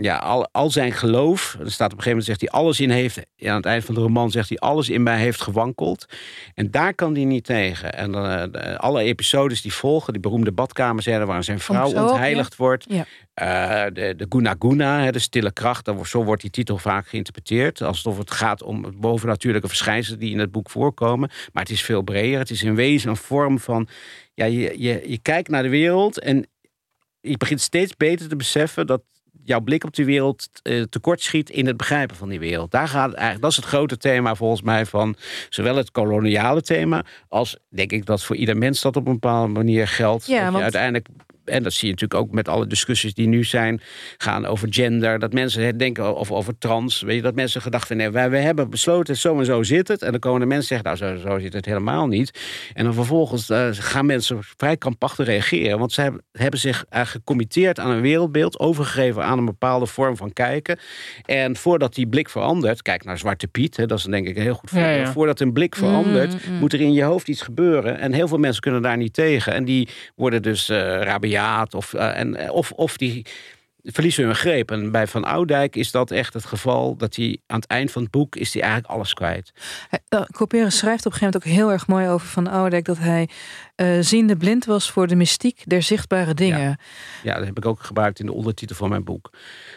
ja, al, al zijn geloof, er staat op een gegeven moment zegt hij alles in heeft, ja, aan het eind van de roman zegt hij alles in mij heeft gewankeld. En daar kan hij niet tegen. En eh, alle episodes die volgen, die beroemde badkamerscène waar zijn vrouw zo ontheiligd wordt. Ja. Eh, de, de Guna Guna, de stille kracht, zo wordt die titel vaak geïnterpreteerd. Alsof het gaat om bovennatuurlijke verschijnselen die in het boek voorkomen. Maar het is veel breder. Het is in wezen een vorm van. Ja, je, je, je kijkt naar de wereld en je begint steeds beter te beseffen dat jouw blik op die wereld eh, tekortschiet in het begrijpen van die wereld. Daar gaat het eigenlijk, dat is het grote thema volgens mij van zowel het koloniale thema als denk ik dat voor ieder mens dat op een bepaalde manier geldt. Ja, dat je want- uiteindelijk en dat zie je natuurlijk ook met alle discussies die nu zijn, gaan over gender. Dat mensen het denken of over trans. Weet je, dat mensen gedacht hebben, nee, wij, wij hebben besloten, zo en zo zit het. En dan komen de mensen zeggen, nou, zo, zo zit het helemaal niet. En dan vervolgens eh, gaan mensen vrij krampachtig reageren. Want ze hebben, hebben zich eigenlijk gecommitteerd aan een wereldbeeld, overgegeven aan een bepaalde vorm van kijken. En voordat die blik verandert, kijk naar Zwarte Piet, hè, dat is denk ik een heel goed voorbeeld. ja. Voordat een blik verandert, Mm, mm. moet er in je hoofd iets gebeuren. En heel veel mensen kunnen daar niet tegen. En die worden dus rabiaat of, eh, en, eh, of, of die verliezen hun greep. En bij Van Oudijk is dat echt het geval dat hij aan het eind van het boek is hij eigenlijk alles kwijt. Uh, Couperus schrijft op een gegeven moment ook heel erg mooi over Van Oudek... dat hij eh, ziende blind was voor de mystiek der zichtbare dingen. Ja, dat heb ik ook gebruikt in de ondertitel van mijn boek.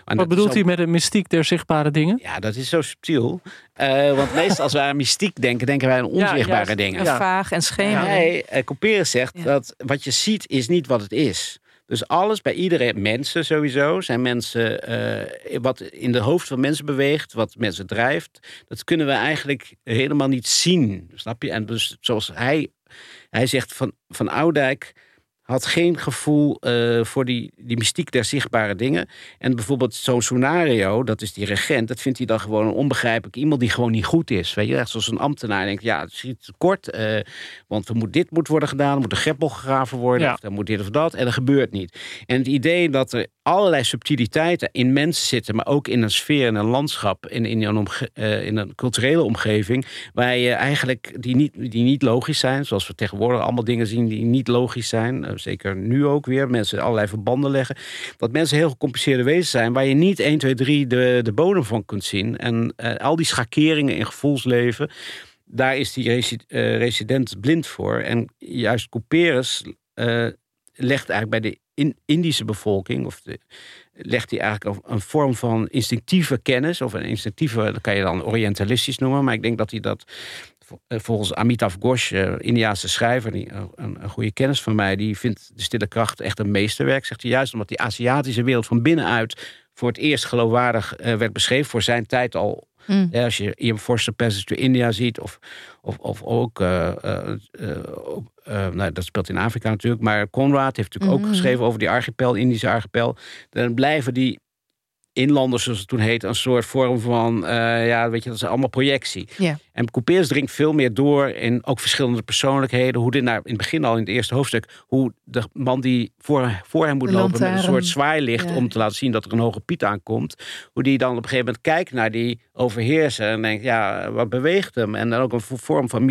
En Wat bedoelt hij met de mystiek der zichtbare dingen? Ja, dat is zo subtiel. Eh, want meestal als wij aan mystiek denken, denken wij aan onzichtbare dingen. En Ja. vaag en. Hij, eh, Couperus zegt Ja. dat wat je ziet is niet wat het is. Dus alles bij iedereen, mensen sowieso, zijn mensen, eh, wat in de hoofd van mensen beweegt, wat mensen drijft, dat kunnen we eigenlijk helemaal niet zien. Snap je? En dus zoals hij hij zegt van, van Oudijk had geen gevoel uh, voor die, die mystiek der zichtbare dingen. En bijvoorbeeld zo'n scenario, dat is die regent, dat vindt hij dan gewoon een onbegrijpelijk iemand die gewoon niet goed is. Weet je, echt zoals een ambtenaar denkt, ja, het schiet kort, uh, want er moet, dit moet worden gedaan, er moet een greppel gegraven worden, Ja. of er moet dit of dat, en dat gebeurt niet. En het idee dat er allerlei subtiliteiten in mensen zitten, maar ook in een sfeer, in een landschap, in, in, een, eh, in een culturele omgeving, waar je eigenlijk die niet, die niet logisch zijn, zoals we tegenwoordig allemaal dingen zien die niet logisch zijn, eh, zeker nu ook weer, mensen allerlei verbanden leggen, dat mensen heel gecompliceerde wezens zijn, waar je niet 1, 2, 3 de, de bodem van kunt zien. En eh, al die schakeringen in gevoelsleven, daar is die eh, resident blind voor. En juist Couperus eh, legt eigenlijk bij de in- Indische bevolking, of legt hij eigenlijk een, vorm van instinctieve kennis, of een instinctieve, dat kan je dan orientalistisch noemen, maar ik denk dat hij dat volgens Amitav Ghosh, eh, Indiaanse schrijver, die, eh, een, een goede kennis van mij, die vindt de stille kracht echt een meesterwerk. Zegt hij juist omdat die Aziatische wereld van binnenuit voor het eerst geloofwaardig eh, werd beschreven voor zijn tijd al. Mm. Ja, als je Ian Forster Passage to India ziet, of, of, of ook, eh, eh, eh, eh, nou, dat speelt in Afrika natuurlijk, maar Conrad heeft natuurlijk ook geschreven over die archipel, Indische archipel. Dan blijven die inlanders, zoals het toen heette, een soort vorm van, eh, ja, weet je, dat is allemaal projectie. En Couperus dringt veel meer door in ook verschillende persoonlijkheden. Hoe dit naar, in het begin al in het eerste hoofdstuk, hoe de man die voor, voor hem moet De lopen met een soort zwaailicht Ja. om te laten zien dat er een hoge piet aankomt. Hoe die dan op een gegeven moment kijkt naar die overheerser en denkt, ja, wat beweegt hem? En dan ook een vorm van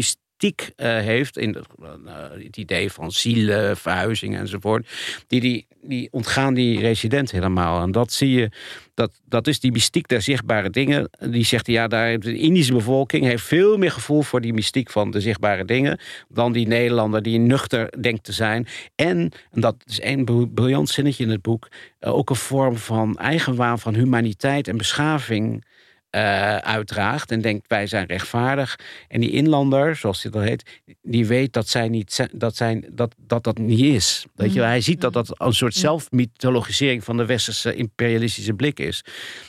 eh, heeft in eh, het idee van zielen, verhuizing enzovoort. Die, die, die ontgaan die resident helemaal. En dat zie je, dat, dat is die mystiek der zichtbare dingen. Die zegt, ja, daar, de Indische bevolking heeft veel meer gevoel voor die mystiek van de zichtbare dingen. dan die Nederlander die nuchter denkt te zijn. En, dat is één br- briljant zinnetje in het boek. eh, ook een vorm van eigenwaan van humaniteit en beschaving. Eh, uitdraagt en denkt wij zijn rechtvaardig. En die inlander, zoals dit al heet, die weet dat zij niet dat, zijn, dat, dat dat niet is. Weet je, wel? hij ziet dat dat een soort zelfmythologisering van de westerse imperialistische blik is.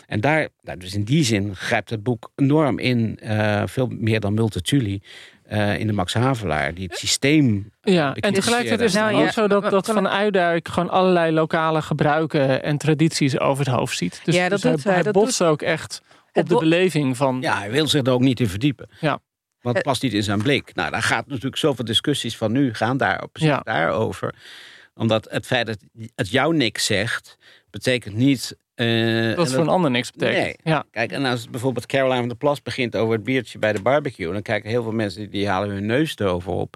En daar, nou, dus in die zin grijpt het boek enorm in, eh, veel meer dan Multatuli. eh, in de Max Havelaar, die het systeem. Ja, en tegelijkertijd is het Nou, ook ja. zo dat, dat Van Uidijk gewoon allerlei lokale gebruiken en tradities over het hoofd ziet. Dus, Ja, dat dus hij, doet hij, hij dat botst ook echt op de beleving van... Ja, hij wil zich er ook niet in verdiepen. Ja. Want het past niet in zijn blik. Nou, daar gaat natuurlijk zoveel discussies van nu gaan daar Ja. daarover. Omdat het feit dat het jou niks zegt, betekent niet. Eh, dat voor een ander niks betekent. Nee. Ja. Kijk, en als bijvoorbeeld Caroline van der Plas begint over het biertje bij de barbecue, dan kijken heel veel mensen die halen hun neus erover op.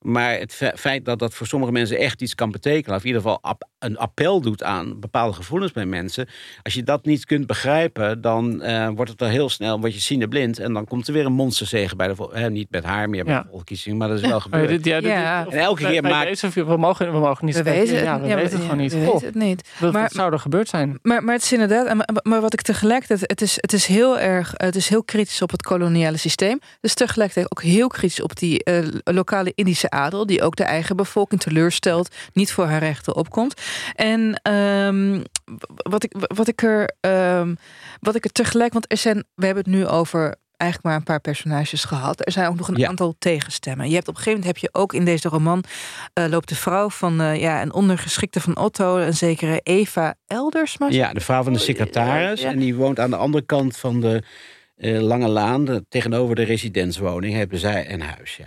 Maar het fe- feit dat dat voor sommige mensen echt iets kan betekenen, of in ieder geval ap- een appel doet aan bepaalde gevoelens bij mensen, als je dat niet kunt begrijpen, dan eh, wordt het wel heel snel, word je ziende-blind en dan komt er weer een monsterzegen bij de hè, niet met haar meer bij Ja. de volksverkiezing, maar dat is wel *laughs* gebeurd. dit, ja, dit- Ja. of- En elke keer maakt- deze- we, mogen, we mogen niet We weten het, ja, we ja, weten het gewoon niet. We weten het niet. wat, Maar- wat zou er gebeurd zijn? Maar, maar het is inderdaad, maar, wat ik tegelijkertijd, het is, het is heel erg, het is heel kritisch op het koloniale systeem. Dus tegelijkertijd ook heel kritisch op die eh, lokale Indische adel, die ook de eigen bevolking teleurstelt, niet voor haar rechten opkomt. En ehm, wat, ik, wat ik er, ehm, wat ik er tegelijk, want er we hebben het nu over eigenlijk maar een paar personages gehad. Er zijn ook nog een Ja. aantal tegenstemmen. Je hebt op een gegeven moment heb je ook in deze roman eh, loopt de vrouw van eh, ja, een ondergeschikte van Otto, een zekere Eva Eldersma. Ja, de vrouw van de secretaris. Ja. En die woont aan de andere kant van de eh, Lange Laan, de- tegenover de residentswoning, hebben zij een huis. Ja.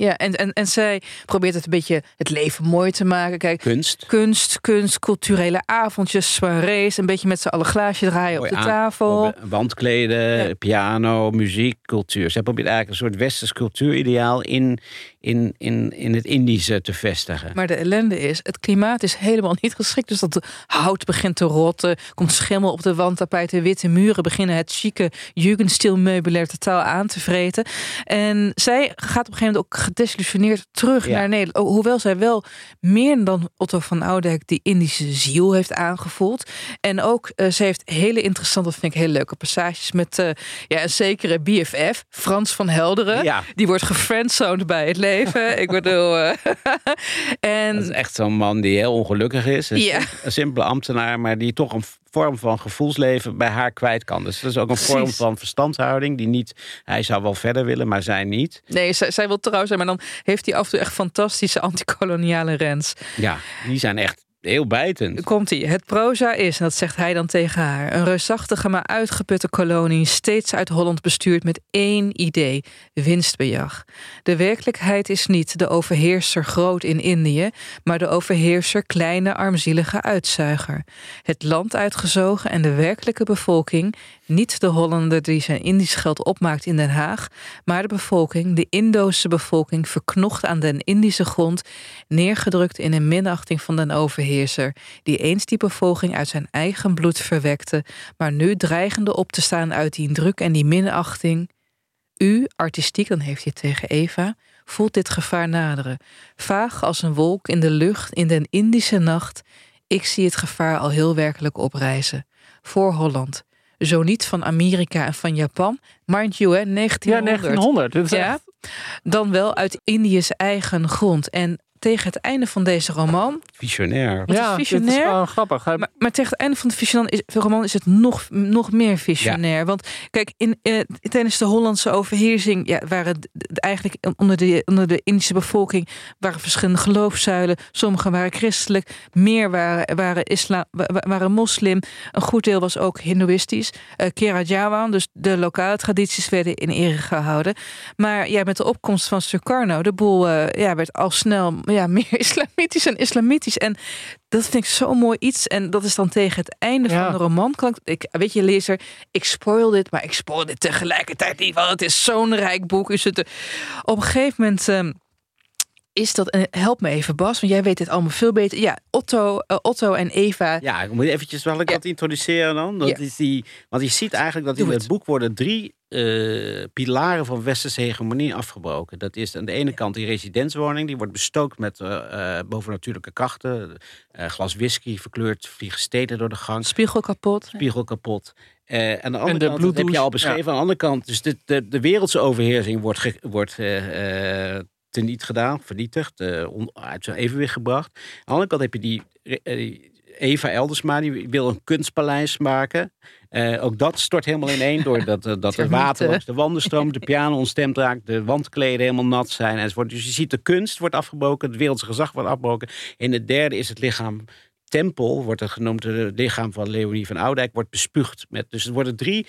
Ja, en, en, en zij probeert het een beetje het leven mooi te maken. Kijk, Kunst. kunst, kunst, culturele avondjes, soirées, een beetje met z'n allen glaasje draaien op de tafel. Wandkleden, Ja. piano, muziek, cultuur. Zij probeert eigenlijk een soort westers cultuurideaal in, in, in, in het Indische te vestigen. Maar de ellende is, het klimaat is helemaal niet geschikt. Dus dat hout begint te rotten, komt schimmel op de wandtapijten, witte muren beginnen het chique jugendstil meubilair totaal aan te vreten. En zij gaat op een gegeven moment ook gedesillusioneerd terug Ja. naar Nederland. Hoewel zij wel meer dan Otto van Oudijk die Indische ziel heeft aangevoeld. En ook, eh, ze heeft hele interessante, vind ik hele leuke passages met eh, ja, een zekere BFF, Frans van Helderen. Ja. Die wordt gefriendzoned bij het leven. Ik bedoel... eh, *laughs* en Dat is echt zo'n man die heel ongelukkig is. Een, Ja. sim- een simpele ambtenaar, maar die toch een vorm van gevoelsleven bij haar kwijt kan. Dus dat is ook een vorm van verstandhouding die niet, hij zou wel verder willen, maar zij niet. Nee, zij, zij wil trouw zijn, maar dan heeft hij af en toe echt fantastische antikoloniale rens. Ja, die zijn echt heel bijtend. Komt ie. Het proza is, en dat zegt hij dan tegen haar, een reusachtige maar uitgeputte kolonie, steeds uit Holland bestuurd met één idee: winstbejag. De werkelijkheid is niet de overheerser groot in Indië, maar de overheerser kleine armzielige uitzuiger. Het land uitgezogen en de werkelijke bevolking, niet de Hollander die zijn Indisch geld opmaakt in Den Haag, maar de bevolking, de Indoose bevolking, verknocht aan den Indische grond, neergedrukt in een minachting van den overheerser, die eens die bevolking uit zijn eigen bloed verwekte, maar nu dreigende op te staan uit die druk en die minachting. U, artistiek, dan heeft hij tegen Eva, voelt dit gevaar naderen. Vaag als een wolk in de lucht in den Indische nacht. Ik zie het gevaar al heel werkelijk oprijzen. Voor Holland. Zo niet van Amerika en van Japan. Mind you, hè, 1900. Ja, 1900. Dit is Ja, echt- dan wel uit Indië's eigen grond. En tegen het einde van deze roman, Visionair. Wat is ja, dit is visionair? gewoon grappig. Hij- maar, maar tegen het einde van de visionair is, de roman is het nog, nog meer visionair. Want kijk, in, eh, tijdens de Hollandse overheersing ja, waren eigenlijk onder de, onder de Indische bevolking waren verschillende geloofszuilen. Sommige waren christelijk, meer waren, waren, islam, wa- wa- waren moslim. Een goed deel was ook hindoeïstisch. Uh, Kerajawan, dus de lokale tradities werden in ere gehouden. Maar ja, met de opkomst van Sukarno, de boel eh, ja, werd al snel ja, *laughs* meer islamitisch en islamitisch. En dat vind ik zo'n mooi iets. En dat is dan tegen het einde Ja. van de roman. Ik, weet je, lezer, ik spoil dit, maar ik spoil dit tegelijkertijd niet. Want het is zo'n rijk boek. Is het, eh, op een gegeven moment. ehm, is dat, en help me even Bas, want jij weet dit allemaal veel beter. Ja, Otto, eh, Otto en Eva. Ja, ik moet eventjes wel ik Ja. wat introduceren dan. Dat Ja. is die, want je ziet eigenlijk dat Doe in het het. boek worden drie eh, pilaren van westerse hegemonie afgebroken. Dat is aan de ene kant die residentswoning, die wordt bestookt met eh, eh, bovennatuurlijke krachten. Glas whisky verkleurd, vliegen stenen door de gang, Spiegel kapot. spiegel kapot. Eh, aan de andere de kant, dat heb je al beschreven, aan de andere kant, dus de, de, de wereldse overheersing wordt, ge- wordt teniet gedaan, vernietigd, on- uit zijn evenwicht gebracht. Aan de andere kant heb je die Eva Eldersma, die wil een kunstpaleis maken. Eh, ook dat stort helemaal ineen door dat, eh, dat *laughs* het Termieten. water langs de wanden stroomt, de piano ontstemd raakt, de wandkleden helemaal nat zijn enzovoort. Dus je ziet de kunst wordt afgebroken, het wereldse gezag wordt afgebroken. En het derde is het lichaam tempel, wordt het genoemd, het lichaam van Leonie van Oudijk, wordt bespuugd. Met, dus er worden drie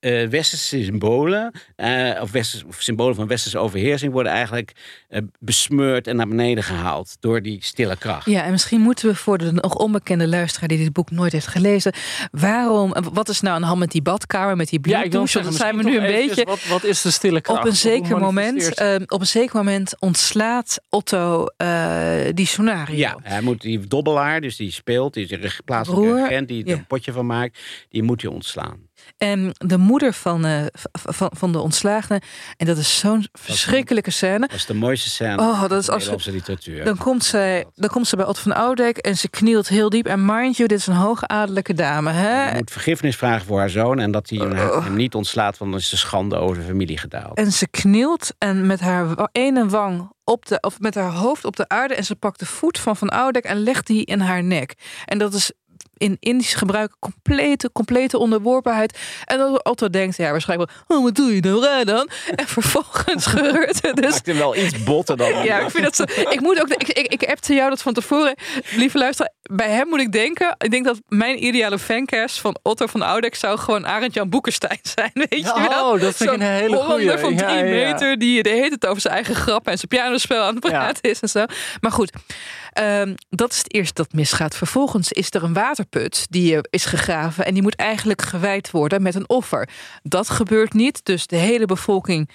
eh, westerse symbolen, eh, of, westers, of symbolen van westerse overheersing, worden eigenlijk eh, besmeurd en naar beneden gehaald door die stille kracht. Ja, en misschien moeten we voor de nog onbekende luisteraar die dit boek nooit heeft gelezen, waarom, wat is nou aan de hand met die badkamer, met die ja, bloeddouche? zeggen, dat zijn we nu een beetje. Wat, wat is de stille kracht? Op een zeker moment, op een zeker moment ontslaat Otto eh, die sonario. Ja, hij moet die dobbelaar, dus die speelt, die is een reg- plaatselijke Broer, regent die er ja. een potje van maakt, die moet je ontslaan. En de moeder van, eh, van, van de ontslagene, en dat is zo'n verschrikkelijke scène. Dat is de mooiste scène Oh, dat is als- literatuur. Dan komt, zij, dan komt ze bij Otto van Oudek en ze knielt heel diep. En mind you, dit is een hoogadellijke dame. Hè? Ze moet vergiffenis vragen voor haar zoon en dat hij hem, Oh. hem niet ontslaat, want dan is de schande over de familie gedaald. En ze knielt en met haar ene wang op de, of met haar hoofd op de aarde. En ze pakt de voet van Van Oudek en legt die in haar nek. En dat is in Indisch gebruik complete, complete onderworpenheid. En dan Otto denkt, ja, waarschijnlijk wel, oh, wat doe je nou raar dan? En vervolgens *laughs* gebeurt het dus. maakt hem wel iets botter dan. Ja, ik vind dat zo. Ik moet ook. Ik, ik, ik appte jou dat van tevoren. Lieve luisteraar, bij hem moet ik denken. Ik denk dat mijn ideale fancast van Otto van Oudek zou gewoon Arend Jan Boekenstein *laughs* zijn. Weet je wel? Oh, dat vind ik Zo'n een hele goeie. van drie Ja, meter die de hele tijd over zijn eigen grappen en zijn pianospel aan het Ja. praten is en zo. Maar goed, ehm, dat is het eerste dat misgaat. Vervolgens is er een waterput die eh, is gegraven en die moet eigenlijk gewijd worden met een offer. Dat gebeurt niet, dus de hele bevolking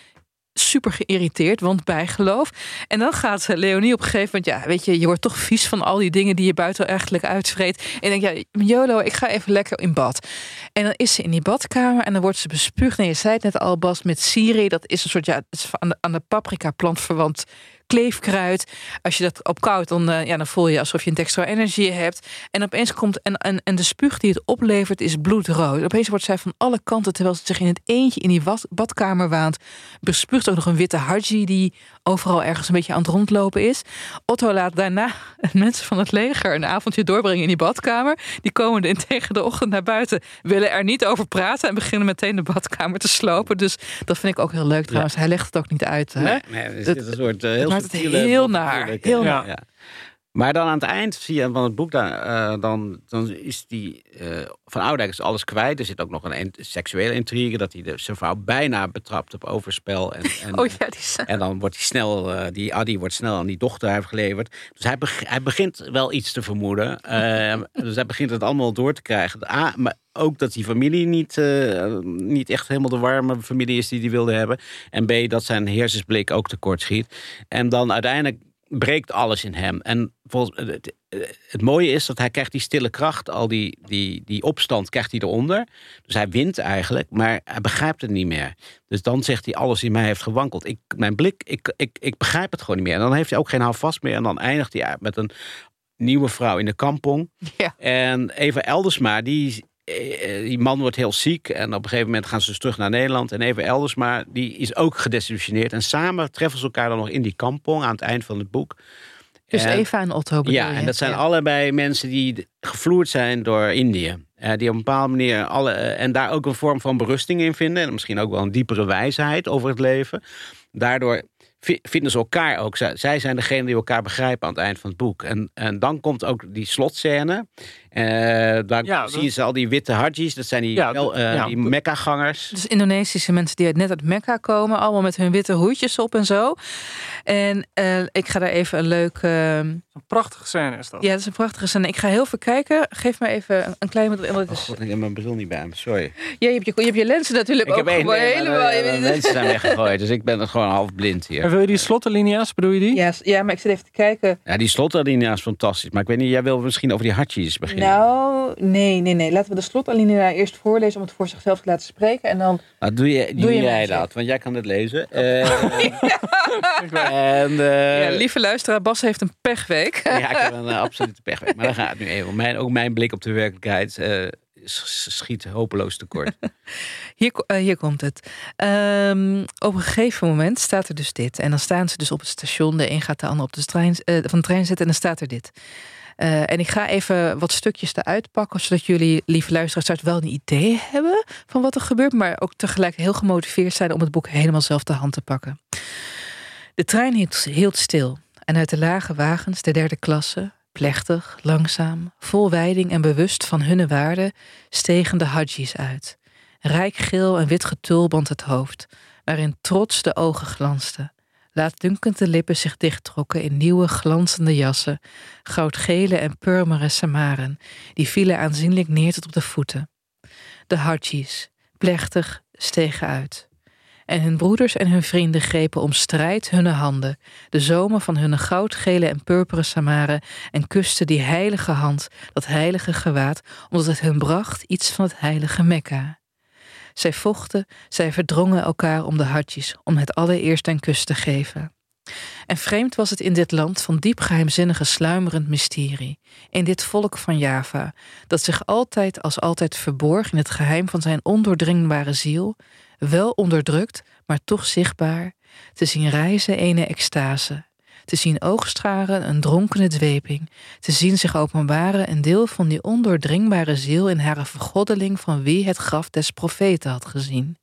super geïrriteerd, want bijgeloof. En dan gaat eh, Leonie op een gegeven moment, ja, weet je, je wordt toch vies van al die dingen die je buiten eigenlijk uitvreet. En denk, ja, Jolo, ik ga even lekker in bad. En dan is ze in die badkamer en dan wordt ze bespuugd. En je zei het net al, Bas, met Siri, dat is een soort, ja, aan aan de paprika plant verwant kleefkruid. Als je dat opkoudt, dan, eh, ja, dan voel je alsof je een extra energie hebt. En opeens komt, en, en, en de spuug die het oplevert is bloedrood. Opeens wordt zij van alle kanten, terwijl ze zich in het eentje in die badkamer waant, bespuugt ook nog een witte haji die overal ergens een beetje aan het rondlopen is. Otto laat daarna *laughs* mensen van het leger een avondje doorbrengen in die badkamer. Die komen in *laughs* tegen de ochtend naar buiten, willen er niet over praten en beginnen meteen de badkamer te slopen. Dus dat vind ik ook heel leuk trouwens. Hij legt het ook niet uit. Hè? Nee, nee, er zit een soort uh, heel, het heel eh, naar. ja. Maar dan aan het eind zie je van het boek, dan, eh, dan, dan is die eh, van Oudijk is alles kwijt. Er zit ook nog een seksuele intrigue, dat hij de, zijn vrouw bijna betrapt op overspel. En, *laughs* en, Oh ja, die en dan wordt hij snel, eh, die Adi wordt snel aan die dochter overgeleverd. Dus hij, beg- hij begint wel iets te vermoeden. *laughs* Dus hij begint het allemaal door te krijgen. A, maar ook dat die familie niet, niet echt helemaal de warme familie is die hij wilde hebben. En B, dat zijn heersensblik ook tekort schiet. En dan uiteindelijk breekt alles in hem. En volgens, het, het mooie is dat hij krijgt die stille kracht, al die, die, die opstand krijgt hij eronder. Dus hij wint eigenlijk, maar hij begrijpt het niet meer. Dus dan zegt hij, alles in mij heeft gewankeld. Ik, mijn blik, ik, ik, ik begrijp het gewoon niet meer. En dan heeft hij ook geen houvast meer. En dan eindigt hij met een nieuwe vrouw in de kampong. Ja. En Eva Eldersma, die, eh, die man wordt heel ziek. En op een gegeven moment gaan ze dus terug naar Nederland. En Eva Eldersma, die is ook gedesillusioneerd. En samen treffen ze elkaar dan nog in die kampong aan het eind van het boek. Dus En- Eva en Otto bedoel ja, je? en dat zijn Ja. allebei mensen die gevloerd zijn door Indië. Eh, die op een bepaalde manier alle, eh, en daar ook een vorm van berusting in vinden. En misschien ook wel een diepere wijsheid over het leven. Daardoor vi- vinden ze elkaar ook. Zij, zij zijn degene die elkaar begrijpen aan het eind van het boek. En, en dan komt ook die slotscène. Eh daar Ja, zien dat- ze al die witte hajis. Dat zijn die, Ja, wel, eh, ja. die Mekka-gangers. Dus Indonesische mensen die uit- net uit Mekka komen, allemaal met hun witte hoedjes op en zo. En eh, ik ga daar even een leuk. Een prachtige scène is dat. ja, dat is een prachtige scène. Ik ga heel veel kijken. Geef me even een- een klein moment. want het Oh is- god, ik heb mijn bril niet bij me, sorry. ja, je, hebt je, je hebt je lenzen natuurlijk Ik ook heb gewoon nee, helemaal. mijn mensen zijn weggegooid, dus ik ben er gewoon half blind hier. En wil je die slottenlinia's, bedoel je die? ja, ja, maar ik zit even te kijken. Ja, die slotterlinie is fantastisch. Maar ik weet niet, jij wil misschien over die hartjes beginnen. Nou, nee, nee, nee. Laten we de slotalinea eerst voorlezen om het voor zichzelf te laten spreken. En dan. Nou, doe, je, doe, je jij dat, want jij kan het lezen. Eh, *laughs* en, eh, Ja, lieve luisteraar, Bas heeft een pechweek. ja, ik heb een eh, absolute pech. Maar dan gaat het nu even. Mijn, ook mijn blik op de werkelijkheid eh, schiet hopeloos tekort. *laughs* Hier, hier komt het. Ehm, op een gegeven moment staat er dus dit. En dan staan ze dus op het station. De een gaat de ander op de trein, eh, van de trein zetten. En dan staat er dit. Eh, en ik ga even wat stukjes eruit pakken. Zodat jullie, lieve luisteraars, wel een idee hebben van wat er gebeurt. Maar ook tegelijk heel gemotiveerd zijn om het boek helemaal zelf te hand te pakken. De trein hield, stil. En uit de lage wagens der derde klasse, plechtig, langzaam, vol wijding en bewust van hunne waarde, stegen de hadjis uit. Rijk geel en wit getulband het hoofd, waarin trots de ogen glansden. Laatdunkend de lippen zich dichttrokken in nieuwe glanzende jassen, goudgele en purmeren samaren, die vielen aanzienlijk neer tot op de voeten. De hadjis, plechtig, stegen uit. En hun broeders en hun vrienden grepen om strijd hunne handen, de zomen van hunne goudgele en purperen samaren, en kusten die heilige hand, dat heilige gewaad, omdat het hun bracht iets van het heilige Mekka. Zij vochten, zij verdrongen elkaar om de hartjes, om het allereerst een kus te geven. En vreemd was het in dit land van diep geheimzinnige sluimerend mysterie, in dit volk van Java, dat zich altijd als altijd verborg in het geheim van zijn ondoordringbare ziel, wel onderdrukt, maar toch zichtbaar, te zien reizen ene extase, te zien oogstraren een dronkene dweping, te zien zich openbaren een deel van die ondoordringbare ziel in haar vergoddeling van wie het graf des profeten had gezien.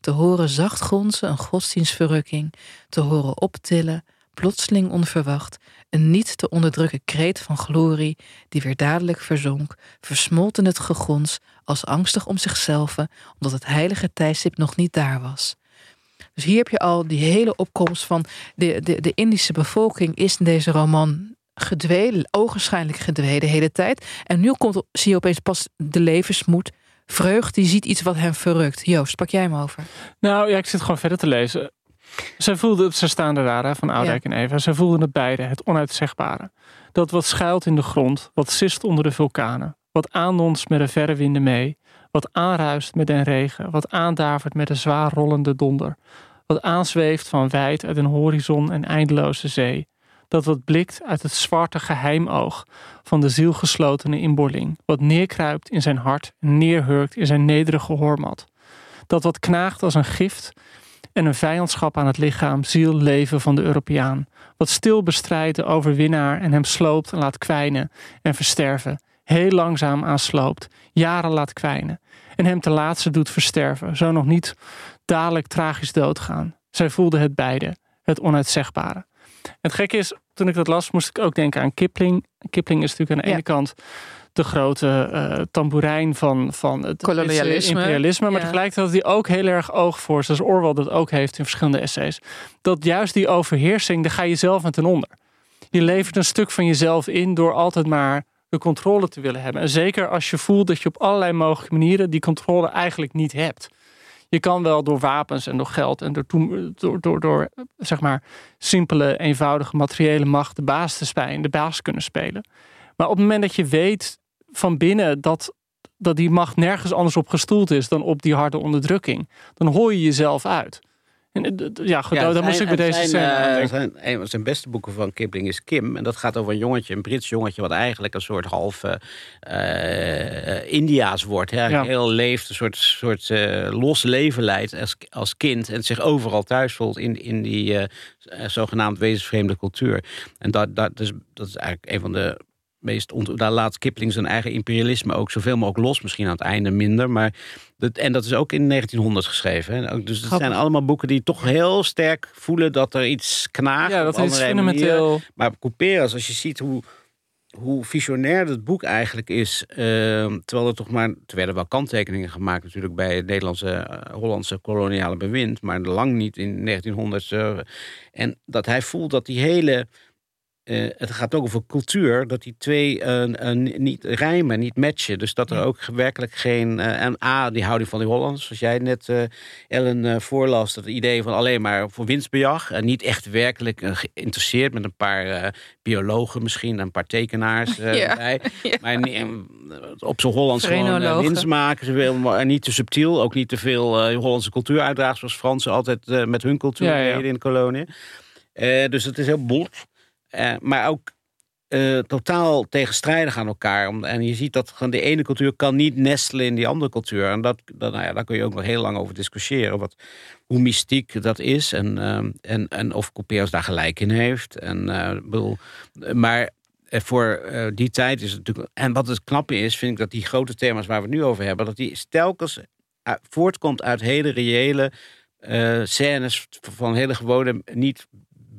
Te horen zacht gonzen een godsdienstverrukking, te horen optillen, plotseling onverwacht, een niet te onderdrukken kreet van glorie, die weer dadelijk verzonk, versmolt in het gegons, als angstig om zichzelf, omdat het heilige tijdstip nog niet daar was. Dus hier heb je al die hele opkomst van de, de, de Indische bevolking is in deze roman gedwee, ogenschijnlijk gedwee de hele tijd. En nu komt, zie je opeens pas de levensmoed, vreugd, die ziet iets wat hem verrukt. Joost, pak jij hem over. Nou ja, ik zit gewoon verder te lezen. Ze voelden het, ze staan daar, hè, van Oudijk en Eva. Ze voelden het beide, het onuitzegbare. Dat wat schuilt in de grond, wat sist onder de vulkanen. Wat aandonst met de verre winden mee. Wat aanruist met den regen. Wat aandavert met de zwaar rollende donder. Wat aanzweeft van wijd uit een horizon en eindeloze zee. Dat wat blikt uit het zwarte geheimoog van de zielgeslotene inboorling. Wat neerkruipt in zijn hart en neerhurkt in zijn nederige hoormat. Dat wat knaagt als een gift en een vijandschap aan het lichaam, ziel, leven van de Europeaan. Wat stil bestrijdt de overwinnaar en hem sloopt en laat kwijnen en versterven. Heel langzaam aansloopt, jaren laat kwijnen. En hem ten laatste doet versterven, zo nog niet dadelijk tragisch doodgaan. Zij voelde het beide, het onuitzegbare. Het gekke is, toen ik dat las, moest ik ook denken aan Kipling. Kipling is natuurlijk aan de ene kant de grote uh, tamboerijn van, van het kolonialisme. imperialisme. Maar Ja. tegelijkertijd had hij ook heel erg oog voor, zoals Orwell dat ook heeft in verschillende essays. Dat juist die overheersing, daar ga je zelf aan ten onder. Je levert een stuk van jezelf in door altijd maar de controle te willen hebben. En zeker als je voelt dat je op allerlei mogelijke manieren die controle eigenlijk niet hebt. Je kan wel door wapens en door geld en door, door, door, door zeg maar simpele, eenvoudige materiële macht de baas te spelen, de baas kunnen spelen. Maar op het moment dat je weet van binnen dat, dat die macht nergens anders op gestoeld is dan op die harde onderdrukking, dan hoor je jezelf uit. Eh, ja, goed, Ja, dan zijn- moest ik bij deze zijn, eh, zijn, een van zijn beste boeken van Kipling is Kim. En dat gaat over een jongetje, een Brits jongetje... wat eigenlijk een soort half eh, eh, Indiaas wordt. Hè? Ja. Heel leeft, een soort, soort los leven leidt als, als kind... en zich overal thuis voelt in, in die zogenaamd wezensvreemde cultuur. En dat, dat, is, dat is eigenlijk een van de meest... Daar laat Kipling zijn eigen imperialisme ook zoveel mogelijk los. Misschien aan het einde minder, maar... Dat, en dat is ook in 1900 geschreven. Hè? Dus het Grappig. zijn allemaal boeken die toch heel sterk voelen dat er iets knaagt. Ja, dat is manieren. fundamenteel. Maar Couperus, als je ziet hoe, hoe visionair het boek eigenlijk is. eh, terwijl er toch maar. Er werden wel kanttekeningen gemaakt, natuurlijk, bij het Nederlandse, eh, Hollandse koloniale bewind. Maar lang niet in 1900. eh, en dat hij voelt dat die hele. Eh, het gaat ook over cultuur, dat die twee eh, niet rijmen, niet matchen. Dus dat er ook werkelijk geen. en A, die houding van die Hollanders, zoals jij net, Ellen, voorlas. Dat idee van alleen maar voor winstbejag. En niet echt werkelijk geïnteresseerd met een paar biologen misschien, een paar tekenaars *laughs* Ja. erbij. *laughs* Ja. Maar op zijn Hollands gewoon winst maken. Ze wil, niet te subtiel, ook niet te veel Hollandse cultuur uitdragen. Zoals Fransen altijd met hun cultuur deden in de koloniën. Dus het is heel bot. Eh, maar ook eh, totaal tegenstrijdig aan elkaar. En je ziet dat de ene cultuur kan niet nestelen in die andere cultuur. En dat, dat, nou ja, daar kun je ook nog heel lang over discussiëren. Wat, hoe mystiek dat is. En, ehm, en, en of Couperus daar gelijk in heeft. En, eh, bedoel, maar voor die tijd is het natuurlijk... En wat het knappe is, vind ik dat die grote thema's waar we het nu over hebben... dat die telkens voortkomt uit hele reële eh, scènes van hele gewone, niet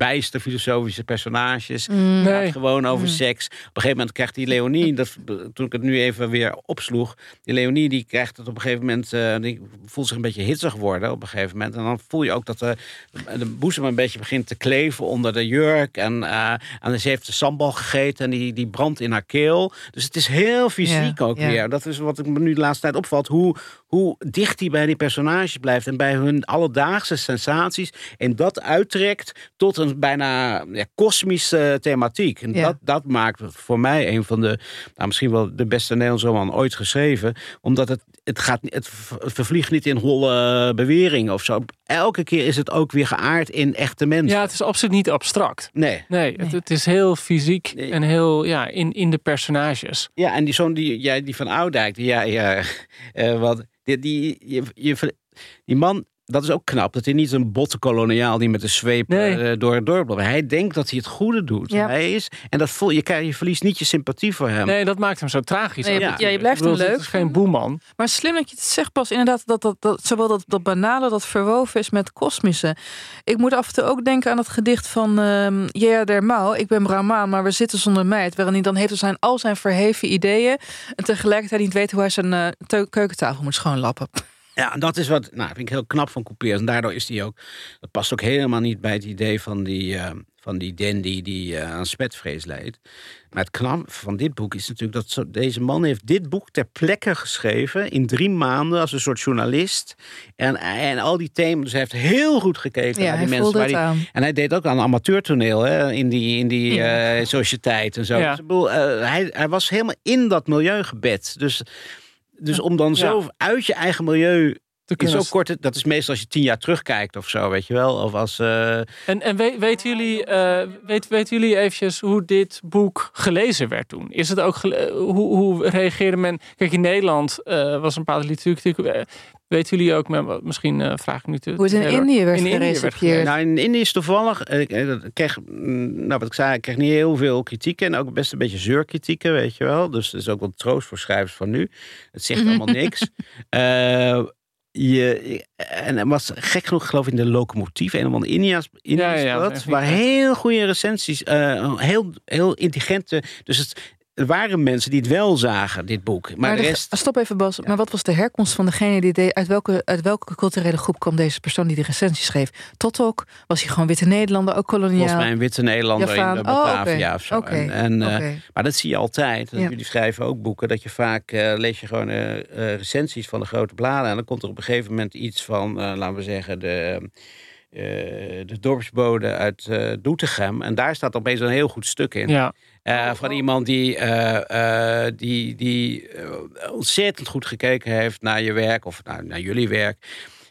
bijster filosofische personages. Mm. Het gaat Nee. gewoon over Mm. seks. Op een gegeven moment krijgt die Leonie, dat, toen ik het nu even weer opsloeg, die Leonie die krijgt het op een gegeven moment, eh, die voelt zich een beetje hitsig worden op een gegeven moment. En dan voel je ook dat de, de boezem een beetje begint te kleven onder de jurk. En, eh, en ze heeft de sambal gegeten en die, die brandt in haar keel. Dus het is heel fysiek Ja, ook ja. weer. Dat is wat ik me nu de laatste tijd opvalt. Hoe, hoe dicht hij bij die personages blijft en bij hun alledaagse sensaties. En dat uittrekt tot een bijna ja, kosmische thematiek. En Ja. dat, dat maakt voor mij een van de, nou, misschien wel de beste Nederlandse roman ooit geschreven. Omdat het, het, gaat, niet- het vervliegt niet in holle beweringen of zo. Elke keer is het ook weer geaard in echte mensen. Ja, het is absoluut niet abstract. Nee. Nee, Het, het is heel fysiek Nee. en heel ja, in, in de personages. Ja, en die zoon die, ja, die van Oudijk, die, ja, ja, *laughs* eh, wat, die, die, je, je, die man, dat is ook knap. Dat hij niet een botte koloniaal die met een zweep Nee. eh, door het dorp loopt. Hij denkt dat hij het goede doet. Ja. Hij is, en dat voel, je, krijgt- je verliest niet je sympathie voor hem. Nee, dat maakt hem zo tragisch. Nee, ja, je blijft bedoel, hem leuk Het is geen boeman. Maar slim dat je het zegt pas inderdaad dat, dat, dat zowel dat, dat banale dat verwoven is met kosmische. Ik moet af en toe ook denken aan het gedicht van ehm Jea der Mouw. Ik ben Brahmaan, maar we zitten zonder meid. Waarin hij dan heeft zijn al zijn verheven ideeën en tegelijkertijd niet weet hoe hij zijn eh, keukentafel moet schoonlappen. Ja, en dat is wat, nou, vind ik heel knap van Couperus. En daardoor is hij ook, dat past ook helemaal niet bij het idee van die, eh, van die dandy die eh, aan spetvrees leidt. Maar het knap van dit boek is natuurlijk dat zo, deze man heeft dit boek ter plekke geschreven in drie maanden als een soort journalist. En, en al die thema's, dus hij heeft heel goed gekeken Ja, naar hij die mensen. voelde waar het die- aan. en hij deed ook aan amateurtoneel hè, in die, in die Ja. eh, sociëteit en zo. Ja. Dus, ik bedoel, hij, hij was helemaal in dat milieu gebed. Dus, dus om dan zo uit je eigen milieu te In kunnen. zo'n korte, dat is meestal als je tien jaar terugkijkt of zo, weet je wel. Of als, eh, En, en we- weten, jullie, eh weet, weten jullie eventjes hoe dit boek gelezen werd toen? Is het ook hoe, hoe reageerde men? Kijk, in Nederland eh, was een bepaalde literatuur. Weten jullie ook, maar misschien eh, vraag ik nu te. Hoe het in Nee. Indië werd In gerecepteerd. Nou, in Indië is toevallig. Ik eh, kreeg, mm, nou wat ik zei, ik kreeg niet heel veel kritieken. En ook best een beetje zeurkritieken, weet je wel. Dus dat is ook wel troost voor schrijvers van nu. Het zegt *laughs* allemaal niks. Eh, je, en er was gek genoeg, geloof ik, in de locomotief. Een of andere India's, India's Ja, ja, waar heel goede recensies. eh, heel, heel intelligente. Dus het, er waren mensen die het wel zagen, dit boek. Maar, Maar de de- rest. stop even Bas, maar wat was de herkomst van degene die deed? Uit welke, uit welke culturele groep kwam deze persoon die de recensie schreef? Totok? Was hij gewoon witte Nederlander, ook koloniaal? Volgens mij een witte Nederlander Javaan. in de Oh. Batavia of zo. Oké, En, en, eh, oké. Maar dat zie je altijd. Dat Ja. Jullie schrijven ook boeken. Dat je vaak uh, lees je gewoon uh, recensies van de grote bladen. En dan komt er op een gegeven moment iets van, uh, laten we zeggen, de, uh, de dorpsbode uit uh, Doetinchem. En daar staat opeens een heel goed stuk in. Ja. Uh, van iemand die, uh, die, die ontzettend goed gekeken heeft naar je werk of naar, naar jullie werk.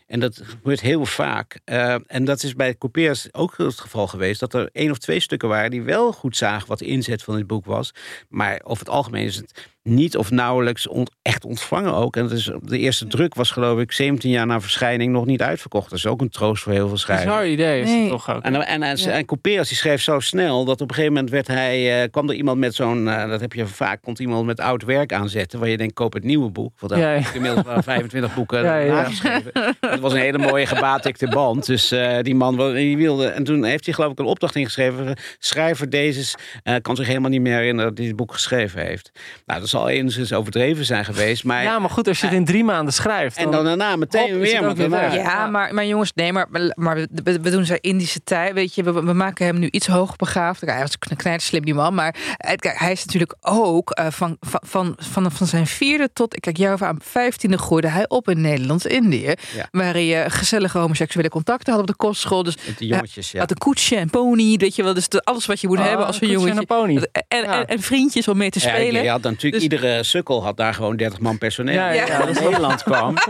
En dat gebeurt heel vaak. En dat is bij Couperus ook het geval geweest. Dat er één of twee stukken waren die wel goed zagen wat de inzet van dit boek was. Maar over het algemeen is het niet of nauwelijks on echt ontvangen ook. En het is, de eerste druk was geloof ik 17 jaar na verschijning nog niet uitverkocht. Dat is ook een troost voor heel veel schrijvers. Bizar idee is nee. het toch ook. En, en, en, ja. en Couperus die schreef zo snel dat op een gegeven moment werd hij, uh, kwam er iemand met zo'n, uh, dat heb je vaak, komt iemand met oud werk aanzetten. Waar je denkt, koop het nieuwe boek. Want daar ja, ja. inmiddels wel *laughs* 25 boeken ja, ja. nageschreven. Dat was een hele mooie gebatikte band. Dus uh, die man die wilde. En toen heeft hij geloof ik een opdracht ingeschreven. Schrijver deze uh, kan zich helemaal niet meer herinneren dat hij dit boek geschreven heeft. Nou, dat zal enigszins overdreven zijn geweest. Maar, ja, maar goed, als je het in drie maanden schrijft. En dan daarna meteen weer. Ja, maar, maar jongens, nee, maar, maar we, we doen zijn Indische tijd. Weet je, we, we maken hem nu iets hoogbegaafd. Hij was een knijterslim die man. Maar kijk, hij is natuurlijk ook uh, van, van, van, van zijn vierde tot, kijk, jou aan vijftiende groeide hij op in Nederlands-Indië. Ja. Waar hij uh, gezellige homoseksuele contacten had op de kostschool. Dus Met de jongetjes, ja. Had een koetsje en pony, weet je wel. Dus de, alles wat je moet oh, hebben als een jongetje. En, een pony. En, en, vriendjes om mee te spelen. Ja, je had natuurlijk dus, iedere sukkel had daar gewoon 30 man personeel. Ja, ja, ja. in Nederland kwam. *laughs*